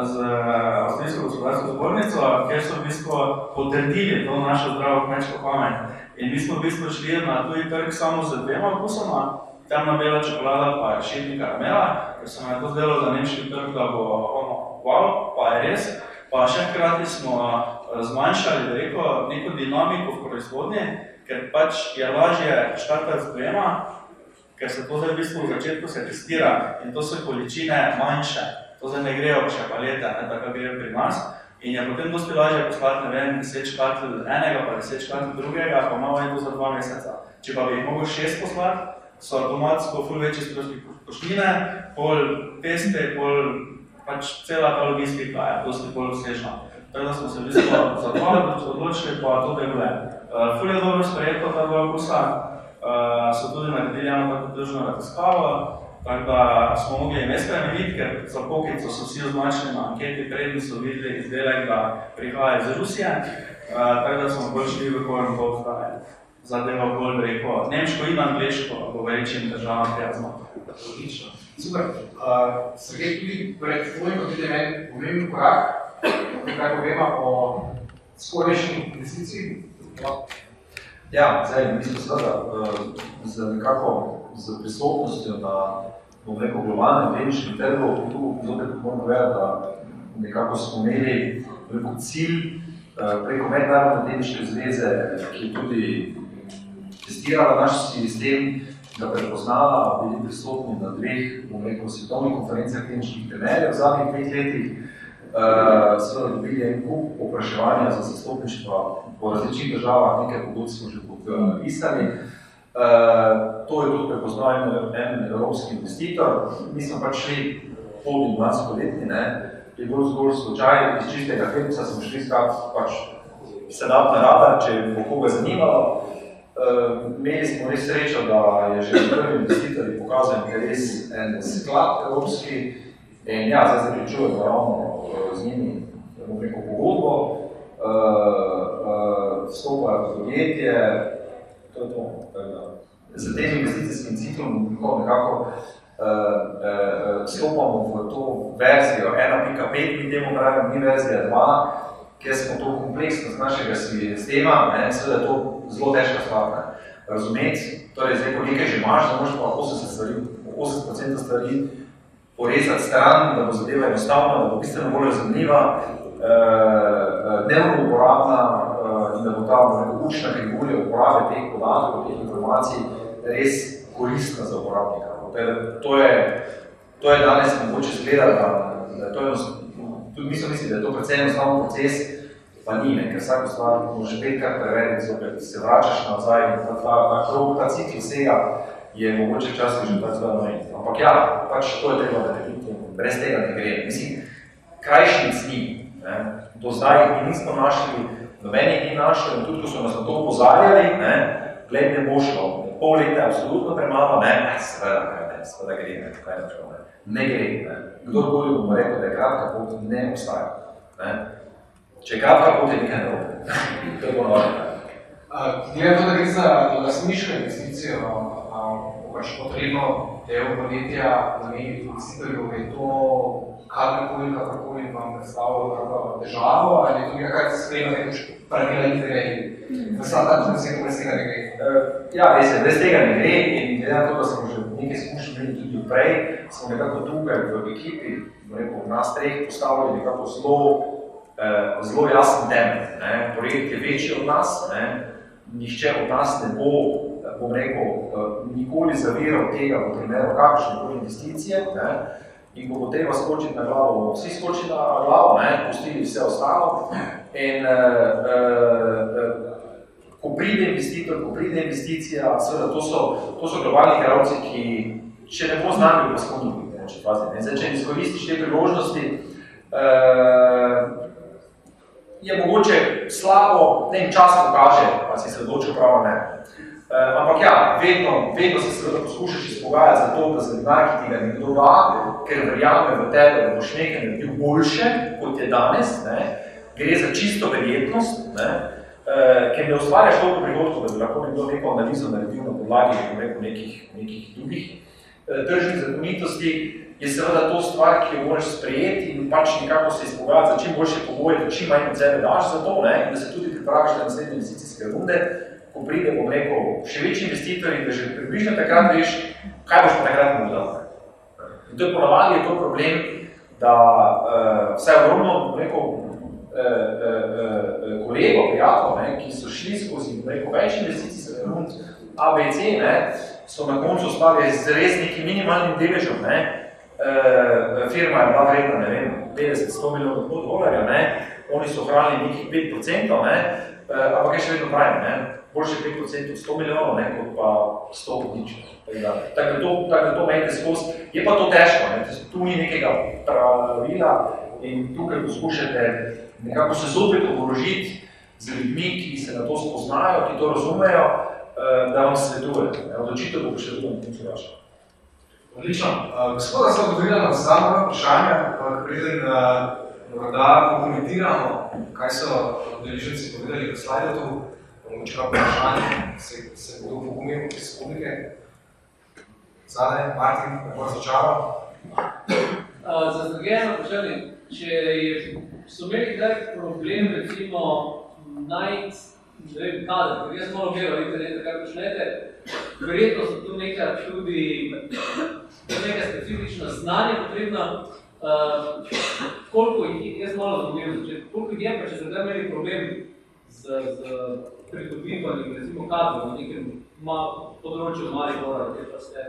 z uh, Avstrijsko gospodarsko zbornico, kjer so v bistvu potrdili to našo zdravo kmečko pamet. In mi smo v bistvu šli na tuji trg samo z dvema okusoma, temna bela čokolada pa je šitni karamela, ker se nam je to zdelo za nemški trg, da bo ono, wow, pa je res. Pa še hkrati smo zmanjšali rekel, neko dinamiko v proizvodnji, ker pač je lažje štartati z dvema, ker se to zdaj v bistvu v začetku se testira in to so količine manjše. To zdaj ne grejo še palete, ne, tako grejo pri nas. In je potem dosti lažje poslati, ne vem, 10 škatl enega, pa 10 škatl drugega, pa malo je to za dva meseca. Če pa bi jih mogel šest poslati, so avtomatsko ful večji stroški poštine, pol peste, pol pač cela ta logistika je dosti bolj vsežna. Tako da smo se v bistvu za dva odločili, pa to deluje. Uh, ful je dobro sprejeto ta dva okusa, uh, so tudi naredili eno tako držno raziskavo, tako da smo mogli ime spremeniti, ker za pokico so vsi označili na anketi, prednji so videli izdelek, da prihaja iz Rusije, uh, tako da smo bolj šli v korn to, da je zadeva bolj reko nemško in angliško, govorečim državam prijazno. Odlično. Super. Uh, Sergej, tudi pred tvojim, kot vidim, en pomemben korak, kaj povema o skorajšnji investiciji. Ja, zdaj, mi smo seveda z nekako z prisotnostjo na bom rekel, globalnem tehničnem trgu, tu zopet moram povedati, da nekako smo imeli veliko cilj preko mednarodne tehnične zveze, ki je tudi testirala naš sistem, da prepoznala, bili prisotni na dveh, bom rekel, svetovnih konferencah tehničnih trenerjev v zadnjih dveh letih, seveda dobili en kup opraševanja za zastopništva po različnih državah, nekaj pobud smo že podpisali. Uh, to je tudi prepoznal en, evropski investitor. Mi smo pač šli pol 12 letni, ne, je bolj zgolj slučaj, iz čistega filmca smo šli skat pač sedat na radar, če bo koga zanimalo. Uh, imeli smo res srečo, da je že prvi investitor pokazal interes en sklad evropski in ja, zdaj zaključujemo ravno uh, z njimi neko pogodbo, uh, uh, vstopajo v podjetje, to je to. Z tem investicijskim ciklom nekako uh, uh, stopamo v to verzijo 1.5, mi temu pravimo, ni verzija 2, ker smo to kompleksnost našega sistema, seveda je to zelo težka stvar. Razumeti, torej zdaj, ko nekaj že imaš, da možeš pa 80 stvari, 80% stvari porezati stran, da bo zadeva enostavna, da bo bistveno bolj razumljiva, dnevno uporabna uh, in da bo ta učna krivulja uporabe teh podatkov, teh informacij res koristna za uporabnika. To je, to je danes mogoče zgledati, da, da to je tudi mi smo mislili, da je to predvsem enostavno proces, pa ni, ne, ker vsako stvar može petkrat preveriti, zopet se vračaš nazaj ta, ta, ta krog, ta cikl vsega je mogoče včasih že tako zelo nojiti. Ampak ja, pač to je treba narediti, brez tega ne gre. Mislim, krajšnjic ni. Ne. Do zdaj mi nismo našli, nobenih ni našli, in tudi ko so nas na to upozarjali, ne, gled ne bo šlo, pol leta je absolutno premalo, ne, ne, seveda, ne, seveda gre, ne, kaj ne, ne, ne gre, ne. Kdorkoli bomo rekel, da je kratka pot, ne obstaja. Ne. Če je kratka pot, je nekaj narobe. to je bolj Glede to, da gre za lasniško investicijo, pač potrebno del podjetja nameniti investitorju, je to kadarkoli, kakorkoli vam predstavljalo težavo, ali je to nekaj, kar se sprejema pravila igre in da se ta tudi vse, brez tega ne gre? Ja, res je, brez tega ne gre in glede na to, da smo že nekaj izkušnji tudi prej, smo nekako tukaj v ekipi, rekel, nas treh postavili nekako zelo, eh, zelo jasen temelj. Projekt je večji od nas, ne? Nihče od nas ne bo, bom rekel, nikoli zaviral tega v primeru kakšne koli investicije. Ne? In bo treba skočiti na glavo, vsi skočili na glavo, ne? pustili vse ostalo. In, uh, uh, ko pride investitor, ko pride investicija, seveda to so, to so globalni igralci, ki če ne bo z nami, pa smo drugi. Če, pazi, Zdaj, če izkoristiš te priložnosti, uh, je mogoče slabo, ne čas pokaže, pa si se odločil prav ne. Uh, ampak ja, vedno, vedno se seveda poskušaš izpogajati za to, da za denar, ki ti ga nekdo da, ker verjame v tebe, da boš nekaj naredil boljše, kot je danes, ne, gre za čisto verjetnost, ne, uh, ker ne ustvarjaš toliko prihodkov, da bi lahko nekdo neko analizo naredil na podlagi nekih, nekih drugih uh, tržnih zakonitosti, je seveda to stvar, ki jo moraš sprejeti in pač nekako se izpogajati za čim boljše pogoje, da čim manj od sebe daš za to, ne, da se tudi pripraviš na naslednje investicijske runde, ko pride, bom rekel, še večji investitorji, da že približno takrat veš, kaj boš pa takrat mu dal? In to je ponavadi je to problem, da uh, vse ogromno rekel, uh, uh, uh, kolego, prijatelj, ki so šli skozi rekel, več investicij, rund ABC, ne, so na koncu ostali z res nekim minimalnim deležem. Ne, uh, firma je bila vredna, ne vem, 50-100 milijonov dolarjev, ne, oni so hranili nekih 5%, ne, uh, ampak je še vedno pravim, ne, boljše 5% od 100 milijonov, ne, kot pa 100 nič. Tako da to, tak to menite skozi. Je pa to težko, ne? tu ni nekega pravila in tukaj poskušate nekako se zopet oborožiti z ljudmi, ki se na to spoznajo, ki to razumejo, da vam svetujejo. Odločitev bo še vedno nekaj vaša. Odlično. Uh, gospoda se odgovorila na samo vprašanje, preden uh, morda pokomentiramo, kaj so deleženci povedali v slajdu, mogoče kako vprašanje se, se bodo pokomenili iz publike. Zadaj, Martin, bo začalo. Za zdrugeno vprašanje, če je, so imeli kdaj problem, recimo, najti, ne vem, kader, ker jaz malo gledal internet, kaj počnete, verjetno so tu neka tudi neka specifična znanja potrebna, uh, koliko jih, jaz malo zanimljam, če, koliko jih je, pa če se zdaj imeli problem z, z pridobivanjem, recimo, kadrov na nekem ma, področju Maribora, kjer pa ste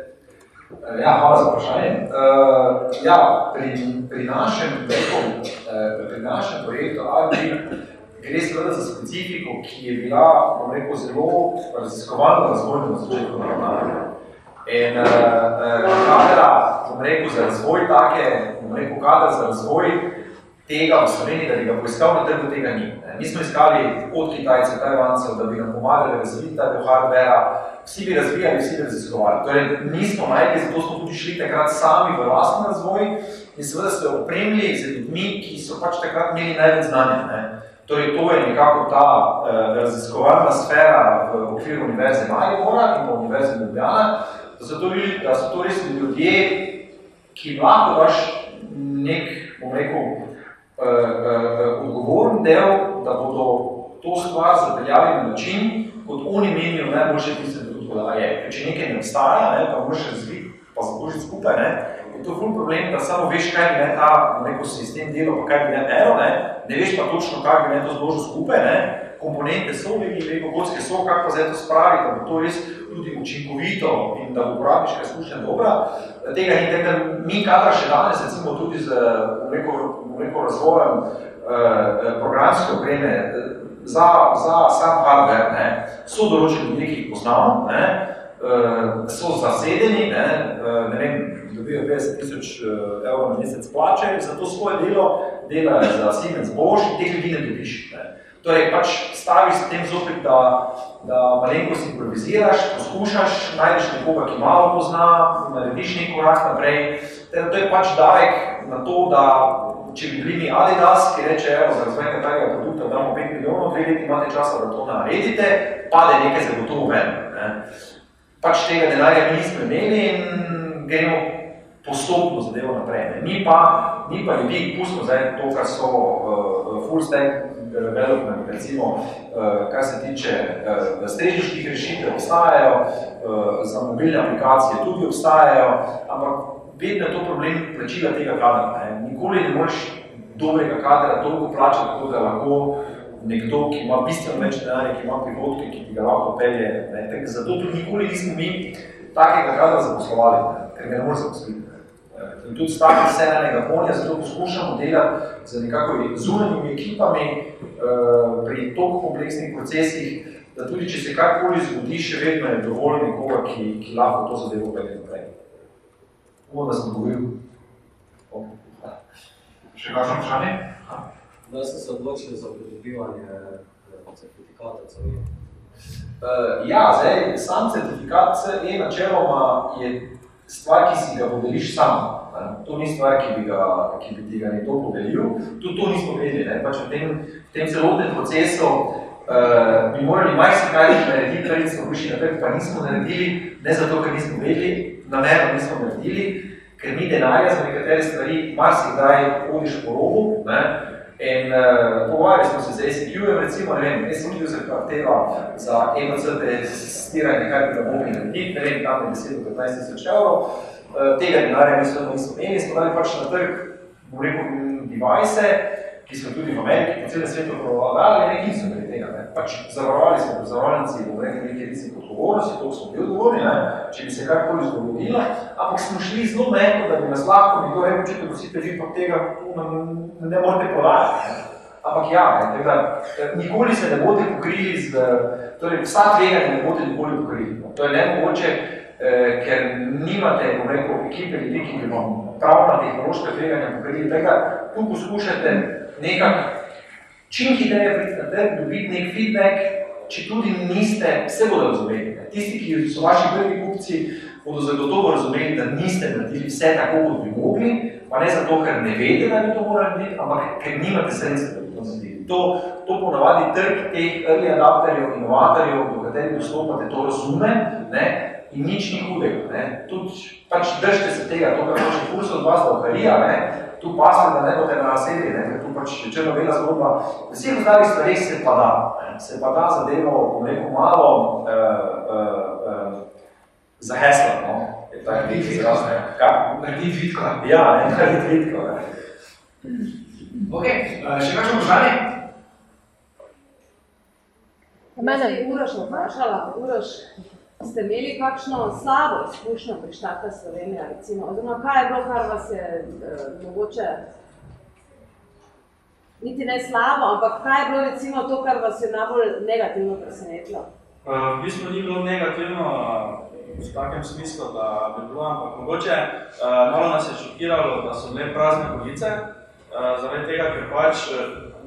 Eh, ja, hvala za vprašanje. Uh, ja, pri, pri, našem, uh, pri našem projektu Agri gre seveda za specifiko, ki je bila, bom rekel, zelo raziskovalna razvojna na začetku naravnanja. In uh, uh, kadra, bom rekel, za razvoj take, bom rekel, kadra za razvoj tega v Sloveniji, da bi ga poiskal na trgu, tega ni. Mi smo iskali od Kitajcev, Tajvancev, da bi nam pomagali razviti del hardvera, vsi bi razvijali, vsi bi raziskovali. Torej, nismo najti, zato smo tudi šli takrat sami v vlastni razvoj in seveda se opremili z ljudmi, ki so pač takrat imeli največ znanja. Ne. Torej, to je nekako ta eh, raziskovalna sfera v okviru Univerze Maribora in pa Univerze Ljubljana, da so to, da so to res ljudje, ki lahko daš nek, bom rekel, uh, uh, odgovoren del, da bodo to stvar zapeljali na način, kot oni menijo najboljše tiste trenutko, da je. Če nekaj ne obstaja, ne, pa moraš razviti, pa zabožiti skupaj, ne, je to ful problem, da samo veš, kaj bi ne ta neko sistem delo, pa kaj bi ne ero, ne, ne veš pa točno, kaj bi ne to zložil skupaj, ne, komponente so, veki, veki, gotske so, kako pa zdaj to spravi, da bo to res tudi učinkovito in da bo uporabniška izkušnja dobra. Tega ni da mi kadra še danes, recimo tudi z neko razvojem eh, programske opreme, za, za sam hardware, ne, so določeni ljudi, ki jih poznamo, ne, eh, so zasedeni, ne, eh, ne vem, dobijo 50 tisoč evrov na mesec plače, za to svoje delo delajo za Siemens Bosch in teh ljudi ne dobiš. Ne. Torej, pač staviš s tem zopet, da, da malenkost improviziraš, poskušaš, najdeš nekoga, ki malo pozna, narediš nek korak naprej. To je pač davek na to, da če bi bili mi Adidas, ki reče, evo, za razvoj nekaj produkta damo 5 milijonov, dve leti imate časa, da to naredite, pade nekaj zagotovo ven. Ne. Pač tega denarja mi nismo imeli in gremo postopno zadevo naprej. Ne. Mi pa, mi pa ljudi, pustimo zdaj to, kar so uh, full stack, development, recimo, uh, kar se tiče uh, strežniških rešitev, obstajajo, uh, za mobilne aplikacije tudi obstajajo, ampak vedno je to problem plačila tega kadra. Ne. Nikoli ne moreš dobrega kadra toliko plačati, tako da lahko nekdo, ki ima bistveno več denarja, ki ima prihodke, ki bi ga lahko pelje. Ne. Zato tudi nikoli nismo mi takega kadra zaposlovali, ne, ker ga ne moreš zaposliti. In tudi s takim senenega konja, zato poskušamo delati z nekako zunanjimi ekipami uh, pri toliko kompleksnih procesih, da tudi če se karkoli zgodi, še vedno je dovolj nekoga, ki, ki lahko to zadevo pelje naprej. Ovo da sem govoril. Še kakšno vprašanje? Da ste se odločili za pridobivanje eh, certifikata CE? Uh, ja, zdaj, sam certifikat CE načeloma je stvar, ki si ga podeliš sam. To ni stvar, ki bi, ga, ki bi ti ga nekdo podelil. Tudi to nismo vedeli. Ne? Pač v, tem, v tem celotnem procesu uh, bi morali marsikaj narediti, kar smo prišli naprej, pa nismo naredili, ne zato, ker nismo vedeli, namerno nismo naredili, ker ni denarja za nekatere stvari, marsikdaj hodiš po robu, ne? In uh, pogovarjali smo se z SQ-jem, recimo, ne vem, SQ se zahteva za EMC testiranje, kaj bi ga mogli narediti, ne vem, tam je 10 do 15 tisoč evrov. Uh, tega denarja mislim, nismo imeli, smo dali pač na trg, bom rekel, device, ki so tudi v Ameriki, po celem svetu provadali, ne, ki so imeli tega. Ne. Pač zavarovali smo v zavarovalnici, bom rekel, nekaj rizik odgovornosti, to smo bili odgovorni, ne, če bi se karkoli zgodilo, ampak smo šli zelo mehko, da bi nas lahko nekdo rekel, če te nosite že pa tega, ne, ne morete podajati. Ne. Ampak ja, ne, tako da, nikoli se ne boste pokrili z, torej vsa tveganja ne boste nikoli pokrili. No. To je nemogoče, eh, ker nimate, bom rekel, ekipe ljudi, ki bi vam pravna tehnološka tveganja pokrili. Da, tu poskušate nekako čim hitreje priti na trg, dobiti nek feedback, če tudi niste, vse bodo razumeli. Tisti, ki so vaši prvi kupci, bodo zagotovo razumeli, da niste naredili vse tako, kot bi mogli, pa ne zato, ker ne vedete, da bi to morali narediti, ampak ker nimate sredstva, da bi to naredili. To, to ponavadi trg teh early adapterjev, inovatorjev, do katerih dostopate, to razume ne? in nič ni hudega. Ne? Tudi pač držite se tega, to, kar hoče furs od vas, da okarija? Tu pasem, da ne bote na naselje, ne, ker tu pač je črno bela zgodba. Vseh ostalih stvareh se pa da, ne, se pa da zadevo, bom rekel, malo uh, uh, uh, zahesla, no. Je tak nek izraz, ne. Narediti vitko. Ja, ne, narediti vitko, ne. Ok, uh, še kakšno vprašanje? Mene je Uroš vprašala, Uroš, ste imeli kakšno slabo izkušnjo pri štata Slovenija, recimo, oziroma kaj je bilo, kar vas je eh, mogoče, niti ne slabo, ampak kaj je bilo recimo to, kar vas je najbolj negativno presenetilo? Uh, v bistvu ni bilo negativno uh, v takem smislu, da bi bilo, ampak mogoče uh, malo nas je šokiralo, da so bile prazne police, uh, zaradi tega, ker pač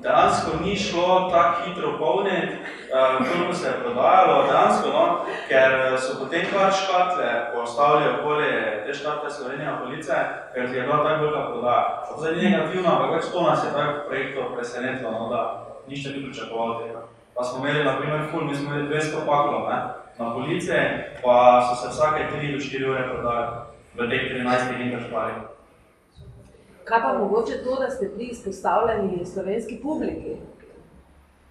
dejansko ni šlo tako hitro polniti, uh, koliko se je prodajalo, dejansko, no, ker so potem kar škatle postavili okoli te štarte Slovenija police, ker je bila tako velika prodaja. Zdaj ni negativno, ampak več to nas je tako projektov presenetilo, no, da nišče ni pričakovalo tega. Pa smo imeli, na primer, ful, mi smo imeli 200 paklov na police, pa so se vsake 3 do 4 ure prodali v teh 13 interšparih. Kaj pa mogoče to, da ste bili izpostavljeni slovenski publiki?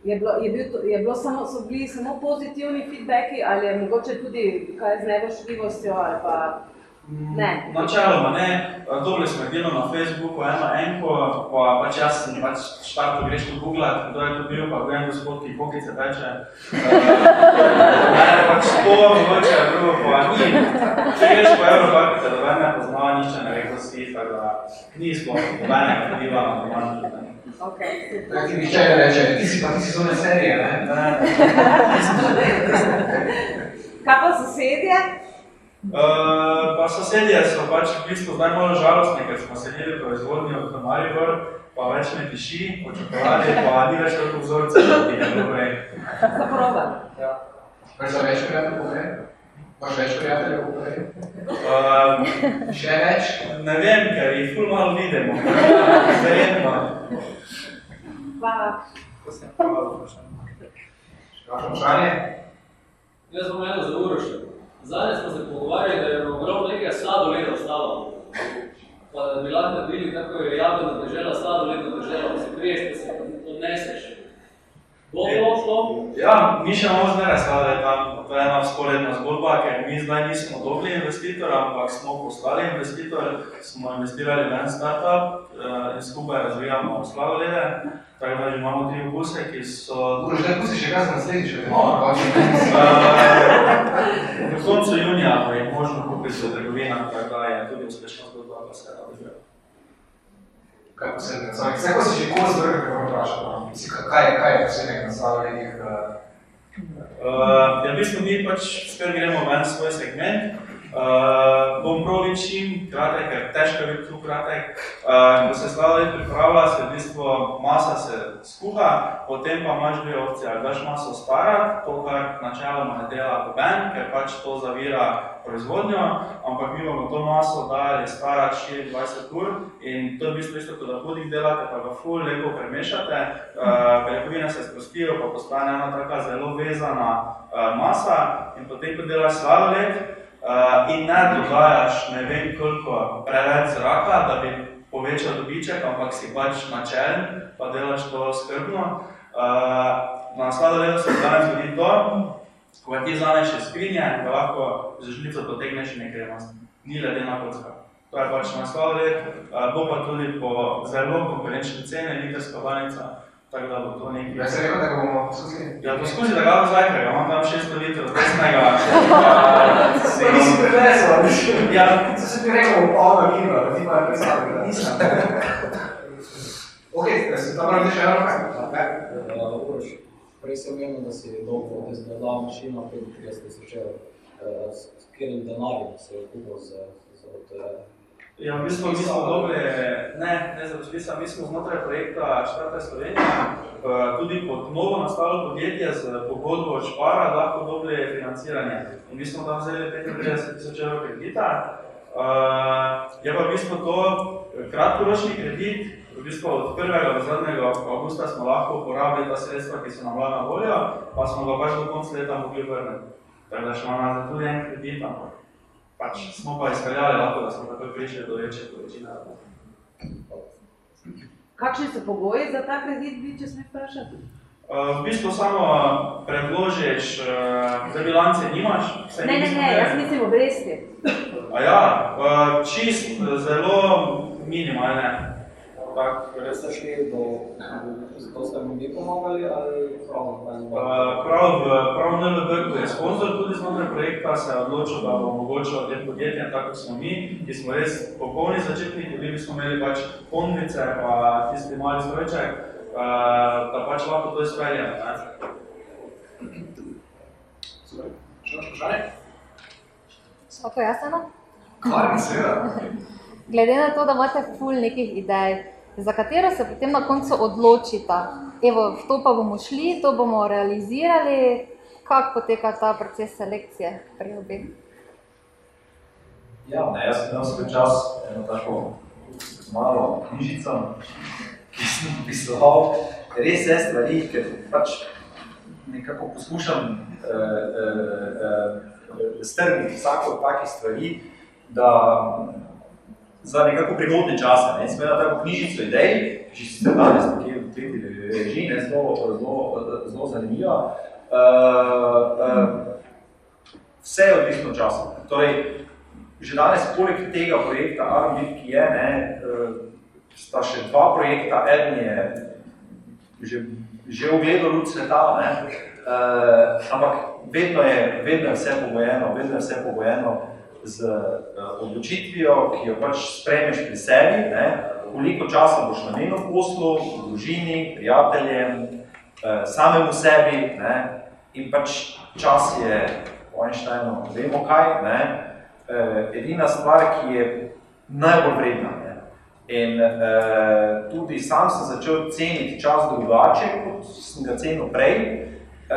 Je bilo, je bil to, je bilo samo, so bili samo pozitivni feedbacki ali je mogoče tudi kaj z nevošljivostjo ali pa ne? Načeloma ne, dobili smo edino na Facebooku eno enko, pa pač jaz sem pač štarto greš po googlat, kdo je to bil, pa gledam gospod, ki pokice teče. Ne, pač to mogoče je drugo, pa ni. Če greš po Europarkite, da ne pozna, niče ne kdo si, tako da ni sploh nobenega vpliva na domačo. Okay. Tako ti ne reče, ti si pa ti si zone serije, ne? Kaj pa sosedje? Uh, pa sosedje so pač v bistvu zdaj malo žalostni, ker smo sedeli v proizvodnji od Maribor, pa več ne tiši, po čokoladi, pa ni več toliko vzorcev, bi je bilo prej. Zaproba. Ja. Veš za več prijateljev prej? Imaš več prijateljev prej? Uh, Še več? ne vem, ker jih ful malo vidimo. Verjetno. Pa Hvala za vprašanje. Kakšno vprašanje? Jaz bom eno za Uroša. Zadnje smo se pogovarjali, da je ogromno nekaj sladoleda ostalo. Pa da bi lahko naredili, kako je jablena držela, sladoledna držela, pa se priješ, pa se odneseš. Bo to šlo? Ja, mi še imamo zmeraj sladoled tam, to je ena sporedna zgodba, ker mi zdaj nismo dobili investitora, ampak smo postali investitor, smo investirali v en startup uh, in skupaj razvijamo sladolede. Tako da že imamo tri okuse, ki so Uroš, daj pusti še kaj če te No. v koncu junija jih možno kupiti v trgovinah, tako da je tudi uspešna zgodba, pa se razvija. Kaj posebnega? Zdaj, Vse, ko si že kos vrga, kako vprašal, no? Mislim, kaj- kaj, kaj je posebnega na sladoledih? Uh, ja, v bistvu mi pač spet gremo v en svoj segment. Uh, bom pravi čim kratek, ker težko je biti tu kratek. Uh, ko se sladoled pripravlja, se v bistvu masa se skuha, potem pa imaš dve opcije. Daš maso starati, to kar načeloma ne dela noben, ker pač to zavira proizvodnjo, ampak mi bomo to maso dali starati 24 ur in to je v bistvu isto, kot da pudik delate, pa ga ful lepo premešate, uh, beljakovine se sprostijo, pa postane ena taka zelo vezana uh, masa in potem, ko delaš sladoled, uh, in ne dodajaš ne vem koliko preveč zraka, da bi povečal dobiček, ampak si pač načelen, pa delaš to skrbno. Uh, na sladoledu se danes zgodi to, ko ti zaneš iz skrinje, da lahko z žlico potegneš nekaj enostavno. Ni ledena kocka. To je pač naslov let, uh, bo pa tudi po zelo konkurenčni ceni, litrska banica, tako da bo to nekaj. Ja, se rekel, da bomo poskusili. Ja, poskusi, da ga bo zajkaj, imam tam 600 litrov desnega. Se nisi prinesel, mislim. Ja, Se se ti rekel, polno kino, da ti pa predstavljati, da nisem. Ok, da si tam radi še eno kaj? Prej sem omenil, da si dolgo izgledal mašino, preden tega ste začeli. Uh, s katerim denarjem se je kupil za, za od, uh, Ja, v bistvu mi smo dobili, ne, ne za razpisa, mi smo znotraj projekta Štarta Slovenija, eh, tudi pod novo nastalo podjetje z pogodbo od Špara lahko dobili financiranje. In mi smo tam vzeli 35 tisoč evrov kredita. Uh, je pa v bistvu to kratkoročni kredit, v bistvu od 1. do zadnjega avgusta smo lahko uporabili ta sredstva, ki so nam bila na voljo, pa smo ga pač do konca leta mogli vrniti. Tako da še imamo tudi en kredit, ampak pač smo pa izpeljali lahko, da smo takoj prišli do večje količine. Kakšni so pogoji za ta kredit, bi, če smem vprašati? Uh, v bistvu samo predložiš, uh, da bilance nimaš. Ne, ne, ne, imeli. jaz mislim obresti. A ja, uh, čist, zelo minimalne. Tak, Res ste šli do, zato ste mi vi pomagali ali prav? Uh, prav, prav NLB, ko je sponsor tudi znotraj projekta, se je odločil, da bo omogočil tem podjetjem, tako kot smo mi, ki smo res popolni začetniki, bili smo imeli pač pondice, pa tisti mali strojček, uh, da pač lahko to izpeljemo. ne. Še vprašanje? Lahko jaz eno? Kar seveda. Glede na to, da imate ful nekih idej, za katero se potem na koncu odločite, evo, v to pa bomo šli, to bomo realizirali, kako poteka ta proces selekcije pri obeh? Ja, ne, jaz sem imel svoj čas eno tako malo knjižico, ki sem pisoval res vse stvari, ker pač nekako poskušam eh, eh, eh, strniti vsako od takih stvari, da za nekako prihodne čase. Ne. Imel tako knjižico idej, ki ste danes nekje v tretji režiji, ne, zelo, zelo, zelo zanimiva. Uh, uh, vse je odvisno od časa. Torej, že danes, poleg tega projekta Armit, ki je, ne, eh, sta še dva projekta, eden je že, že ugledal luč sveta, ne, eh, ampak vedno je, vedno je vse pogojeno, vedno je vse pogojeno z eh, odločitvijo, ki jo pač sprejmeš pri sebi, ne, koliko časa boš namenil poslu, družini, prijateljem, eh, samemu sebi, ne, in pač čas je, po Einsteinu, vemo kaj, ne, eh, edina stvar, ki je najbolj vredna. Ne. In eh, tudi sam sem začel ceniti čas drugače, kot sem ga cenil prej, eh,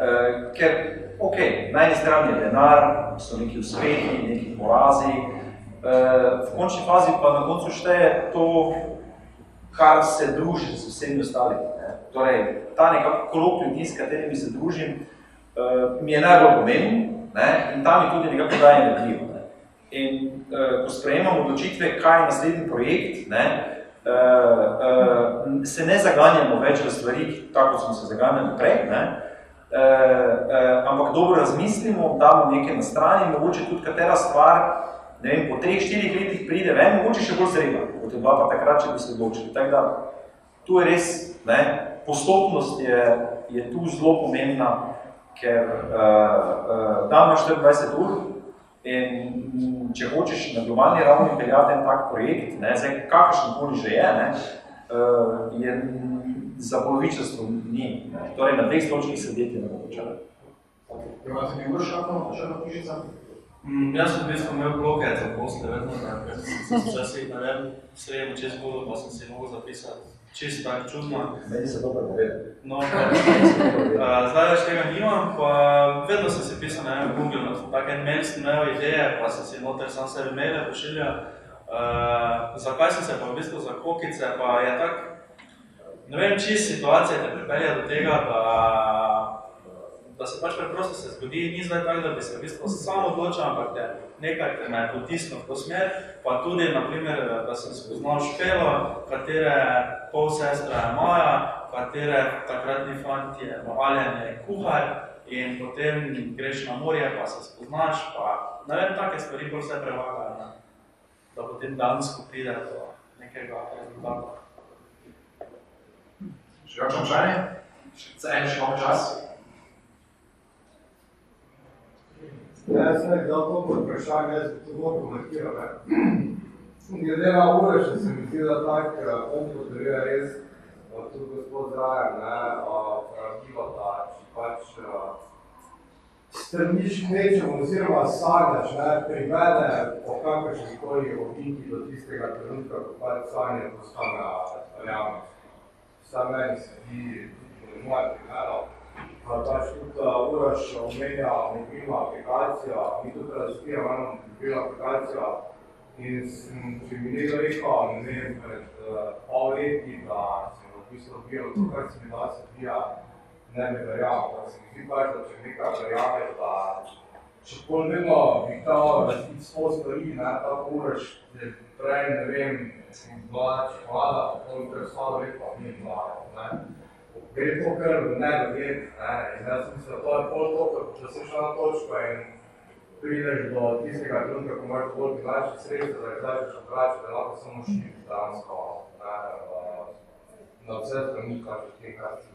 eh, ker, ok, na eni strani je denar, so neki uspehi, neki porazi, eh, v končni fazi pa na koncu šteje to, kar se druži z vsemi ostalimi. Torej, ta nekako krog ljudi, s katerimi se družim, eh, mi je najbolj pomemben, in ta mi tudi nekako daje energijo. Ne. In uh, ko sprejemamo odločitve, kaj je naslednji projekt, ne, uh, uh, se ne zaganjamo več v stvari, tako smo se zaganjali prej, uh, uh, ampak dobro razmislimo, damo nekaj na strani, mogoče tudi katera stvar, ne vem, po treh, štirih letih pride ven, mogoče še bolj zrela, kot je bila pa takrat, če bi se odločili. Tako da, tu je res, ne, postopnost je, je tu zelo pomembna, ker uh, uh, dan ima 24 ur in mm, če hočeš na globalni ravni peljati en tak projekt, ne, zdaj kakršen koli že je, ne, uh, je za polovičastvo ni. Ne. Torej, na dveh stolčkih sedeti ne bo počela. Imate vi Uroš kakšno še eno knjižico? Mm, jaz sem v bistvu imel bloke za posle, vedno, da ker sem se včasih naredil sredo čez vodo, pa sem si mogel zapisati. Čisto tako čudno. Meni se dobro povede. No, pa, zdaj več tega nimam, pa vedno sem si pisal na enem Google, no, tak en mail sem imel ideje, pa sem si noter sam sebi maile pošiljal. Uh, zakaj sem se pa v bistvu za kokice, pa je tak, ne vem, čist situacija te pripelje do tega, da, da se pač preprosto se zgodi, ni zdaj tako, da bi se v bistvu sam odločil, ampak te nekaj te me v to smer, pa tudi, naprimer, da sem spoznal špelo, katere pol sestra je moja, katere takratni fant je Aljen je kuhar in potem greš na morje, pa se spoznaš, pa ne vem, take stvari bolj vse prevagajo, ne? da potem dansko pride do nekega rezultata. Še kakšno vprašanje? Za en še imamo čas? Ja, sem nekaj dal to kot vprašanje, jaz bi to bolj komentiral. Glede na ure, še se mi zdi, da tak, eh, on potrjuje res, eh, tudi gospod Zajer, ne, eh, pravilo, da če pač strmiš k nečemu oziroma sanjaš, ne, privede po kakršni koli obliki do tistega trenutka, ko pač sanje postane realnost. Vsaj meni se v mojem primeru, Pa pač tudi Uroš omenja mobilno aplikacijo, mi tudi razvijamo eno mobilno aplikacijo in sem, če mi nekdo rekel, ne vem, pred uh, pol leti, da sem bistvu odbijal to, kar se mi danes odvija, ne bi verjamem. Pa se mi zdi pač, da če nekaj verjame, da če pol vedno bi htel razviti sto stvari, ne, tako Uroš, da prej, ne vem, sem čokolada, pa pol kar slabo let, pa ni ne gre to kar ne doget, ne, in jaz mislim, da to je pol to, da se šla na točko in prideš do tistega trenutka, ko moraš bolj drugače sredstva, da izdaš drugače, da lahko samo širi dansko, ne, na vse strani, kar je te karti.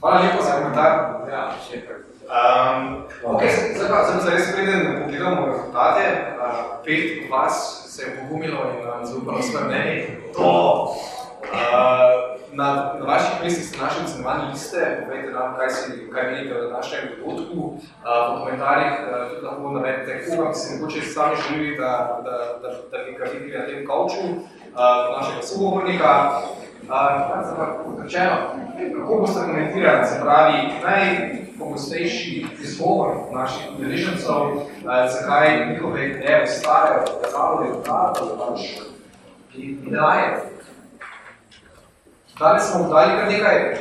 Hvala lepo za komentar. Ja, še kar. Um, ok, zdaj pa zdaj pa res preden pogledamo rezultate. Uh, pet vas se je pogumilo in uh, zaupalo svoje mnenje. To uh, na, na vaših mestih ste našli ocenovane liste, povejte nam, kaj, si, kaj menite o našem dogodku. Uh, v komentarjih uh, tudi lahko navedete, koga bi se mogoče sami želeli, da, da, da, da bi ga videli na tem kavču, uh, našega sogovornika. Uh, rečeno, kako boste komentirali, se pravi, najpogostejši izgovor naših udeležencev, uh, zakaj njihove ideje ostajajo, da zavodijo ta, da pač ideje. Danes smo dali kar nekaj,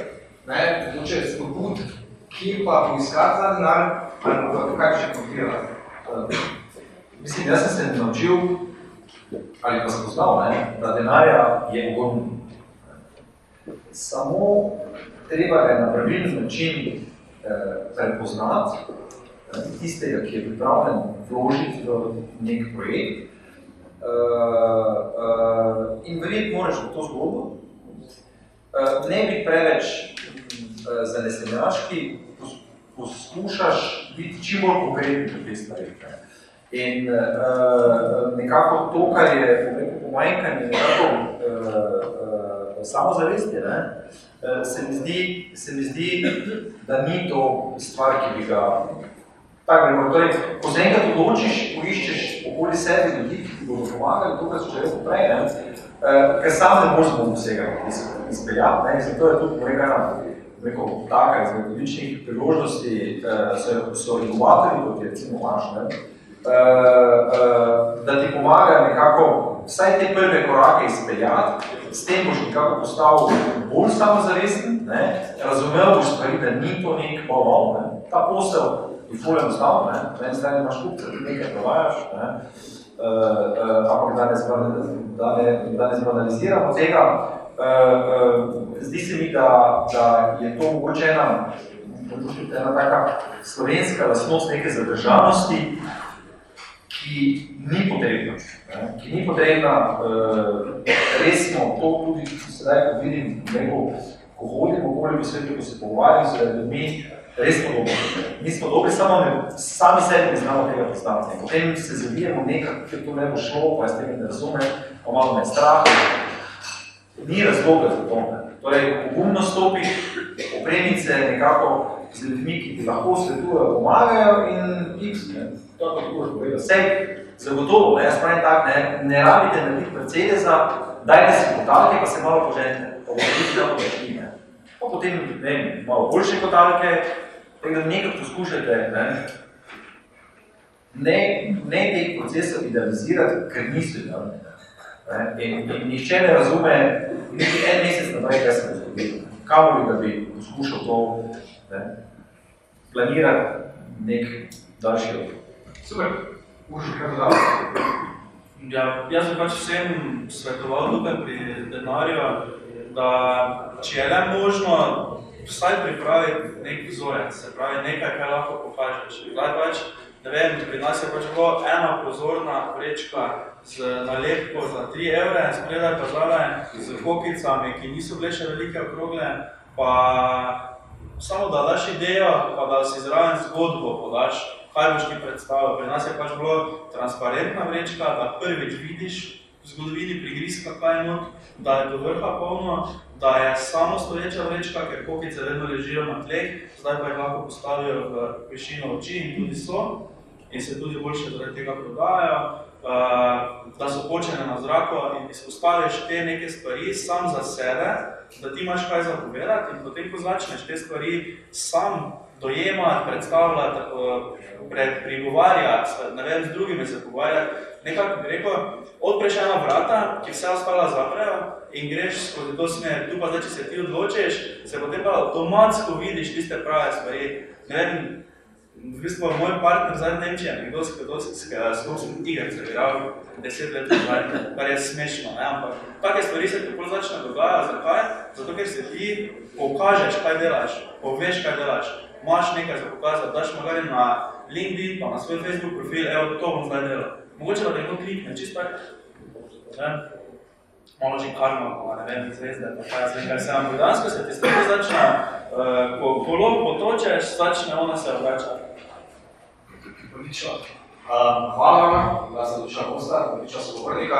ne, mogoče spodbud, kje pa poiskati ta denar, ali pa kaj še komentirati. Mislim, jaz sem se naučil, ali pa spoznal, ne, da denarja je ogromno. Samo treba je na pravilen način eh, prepoznati eh, tistega, ki je pripravljen vložiti v nek projekt. Eh, eh, in verjeti moraš v to zgodbo, eh, ne biti preveč eh, zanesenjaški, pos, poskušaš biti čim bolj konkretni v te stvari. Ne. In nekako to, kar je pomanjkanje nekako samozavesti, ne, se, mi zdi, se mi zdi, da ni to stvar, ki bi ga tako rekel. Torej, ko se enkrat odločiš, poiščeš okoli sebe ljudi, ki bodo pomagali, to, kar so že rekel prej, ne, uh, ker sam ne boš zbog vsega izpeljati, in zato je tudi porekana rekel, taka izmed odličnih priložnosti, uh, so, so inovatorji, kot je recimo vaš, ne, Uh, uh, da ti pomaga nekako vsaj te prve korake izpeljati, s tem boš nekako postal bolj samozavesten, ne, razumel boš stvari, da ni to nek wow, ne. Ta posel je ful enostavno, ne, na eni strani imaš kupca, ti nekaj provajaš, ne, uh, uh, ampak da ne, da, ne, da ne zbanaliziramo tega, uh, uh, zdi se mi, da, da je to mogoče ena, ena taka slovenska lastnost neke zadržanosti, ki ni potrebna. Ne? Ki ni potrebna, uh, res smo to tudi, sedaj, ko vidim, neko, ko hodim okoli v svetu, ko se pogovarjam z ljudmi, res podobno. Mi smo dobri, samo ne, sami sebi ne znamo tega postaviti. Potem se zavijemo nekaj, ker to ne bo šlo, pa jaz tega ne razumem, pa malo me strah. Ni razloga za to. Ne? Torej, pogumno stopiš, opremiti se nekako z ljudmi, ki ti lahko svetujejo, pomagajo in x, ne? to je tako že povedal. Vse, zagotovo, jaz pravim tak, ne, ne rabite narediti Mercedesa, dajte si kotalke, pa se malo poženite, pa bo tudi da povečni, ne. Pa potem, ne vem, malo boljše kotalke, tako da nekaj poskušajte, ne, ne, ne teh procesov idealizirati, ker niso idealni. Ne. In, in nihče ne razume, niti en mesec naprej, kaj se bo zgodilo. Kamo bi da bi poskušal to ne, planirati nek daljši rok. Super, Uši, kaj dodati? Ja, jaz bi pač vsem svetoval tukaj pri denarju, da če je le možno, vsaj pripraviti nek vzorec, se pravi nekaj, kaj lahko pokažeš. Zdaj pač, ne vem, pri nas je pač bilo ena pozorna vrečka z nalepko za 3 evre, spredaj pa zraven z kokicami, ki niso bile še velike okrogle, pa samo da daš idejo, pa da si zraven zgodbo podaš, ti predstavil. Pri nas je pač bilo transparentna vrečka, da prvič vidiš v zgodovini prigrizka, kaj not, da je do vrha polno, da je samo stoječa vrečka, ker kokice vedno ležijo na tleh, zdaj pa jih lahko postavijo v višino oči in tudi so in se tudi boljše zaradi tega prodajajo, uh, da so počene na zraku in izpostaviš te neke stvari sam za sebe, da ti imaš kaj zapovedati in potem, ko začneš te stvari sam dojemati, predstavljati, pred, prigovarjati, ne vem, z drugimi se pogovarjati, nekako bi rekel, odpreš ena vrata, ki vse ostala zaprejo in greš skozi to smer. Tu pa zdaj, če se ti odločiš, se potem pa avtomatsko vidiš tiste prave stvari. Ne vem, v bistvu moj partner zdaj v Nemčiji, nekdo s skupskim igrice, igral deset let nazaj, kar je smešno, ne? ampak take stvari se ti bolj začne dogajati. Zakaj? Zato, ker se ti pokažeš, kaj delaš, poveš, kaj delaš, imaš nekaj za pokazati, daš magari na LinkedIn, pa na svoj Facebook profil, evo, to bom zdaj delal. Mogoče da nekdo klikne, čisto tak, ne, malo že karma, pa ne vem, zvezde, pa kaj jaz vem, kaj se vam dejansko se ti stvari začne, uh, ko kolo potočeš, začne ona se obrača. Odlično. Um, hvala vam, da ste odlična gosta, odlična sogovornika.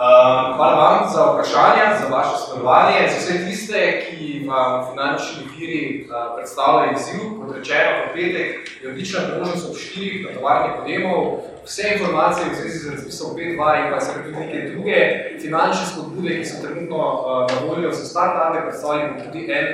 Um, hvala vam za vprašanja, za vaše sodelovanje, za vse tiste, ki vam finančni viri uh, predstavljajo izziv. Kot rečeno, v petek je odlična možnost ob štirih na tovarni podemov. Vse informacije v zvezi z razpisom 5.2 in pa se tudi neke druge finančne spodbude, ki so trenutno uh, na voljo za start-upe, predstavljamo tudi en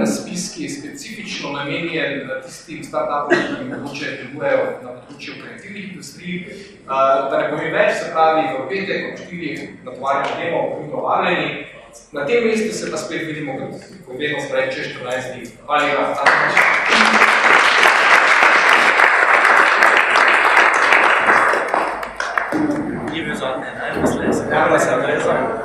razpis, ki je specifično namenjen tistim start-upom, ki mogoče delujejo na področju kreativnih industrij. Uh, da ne povem več, se pravi, v petek ob štirih na tovarni podemov, bomo vabljeni. Na tem mestu se pa spet vidimo, kot vedno spravi, čez 14 dni. Hvala lepa. Mislim, se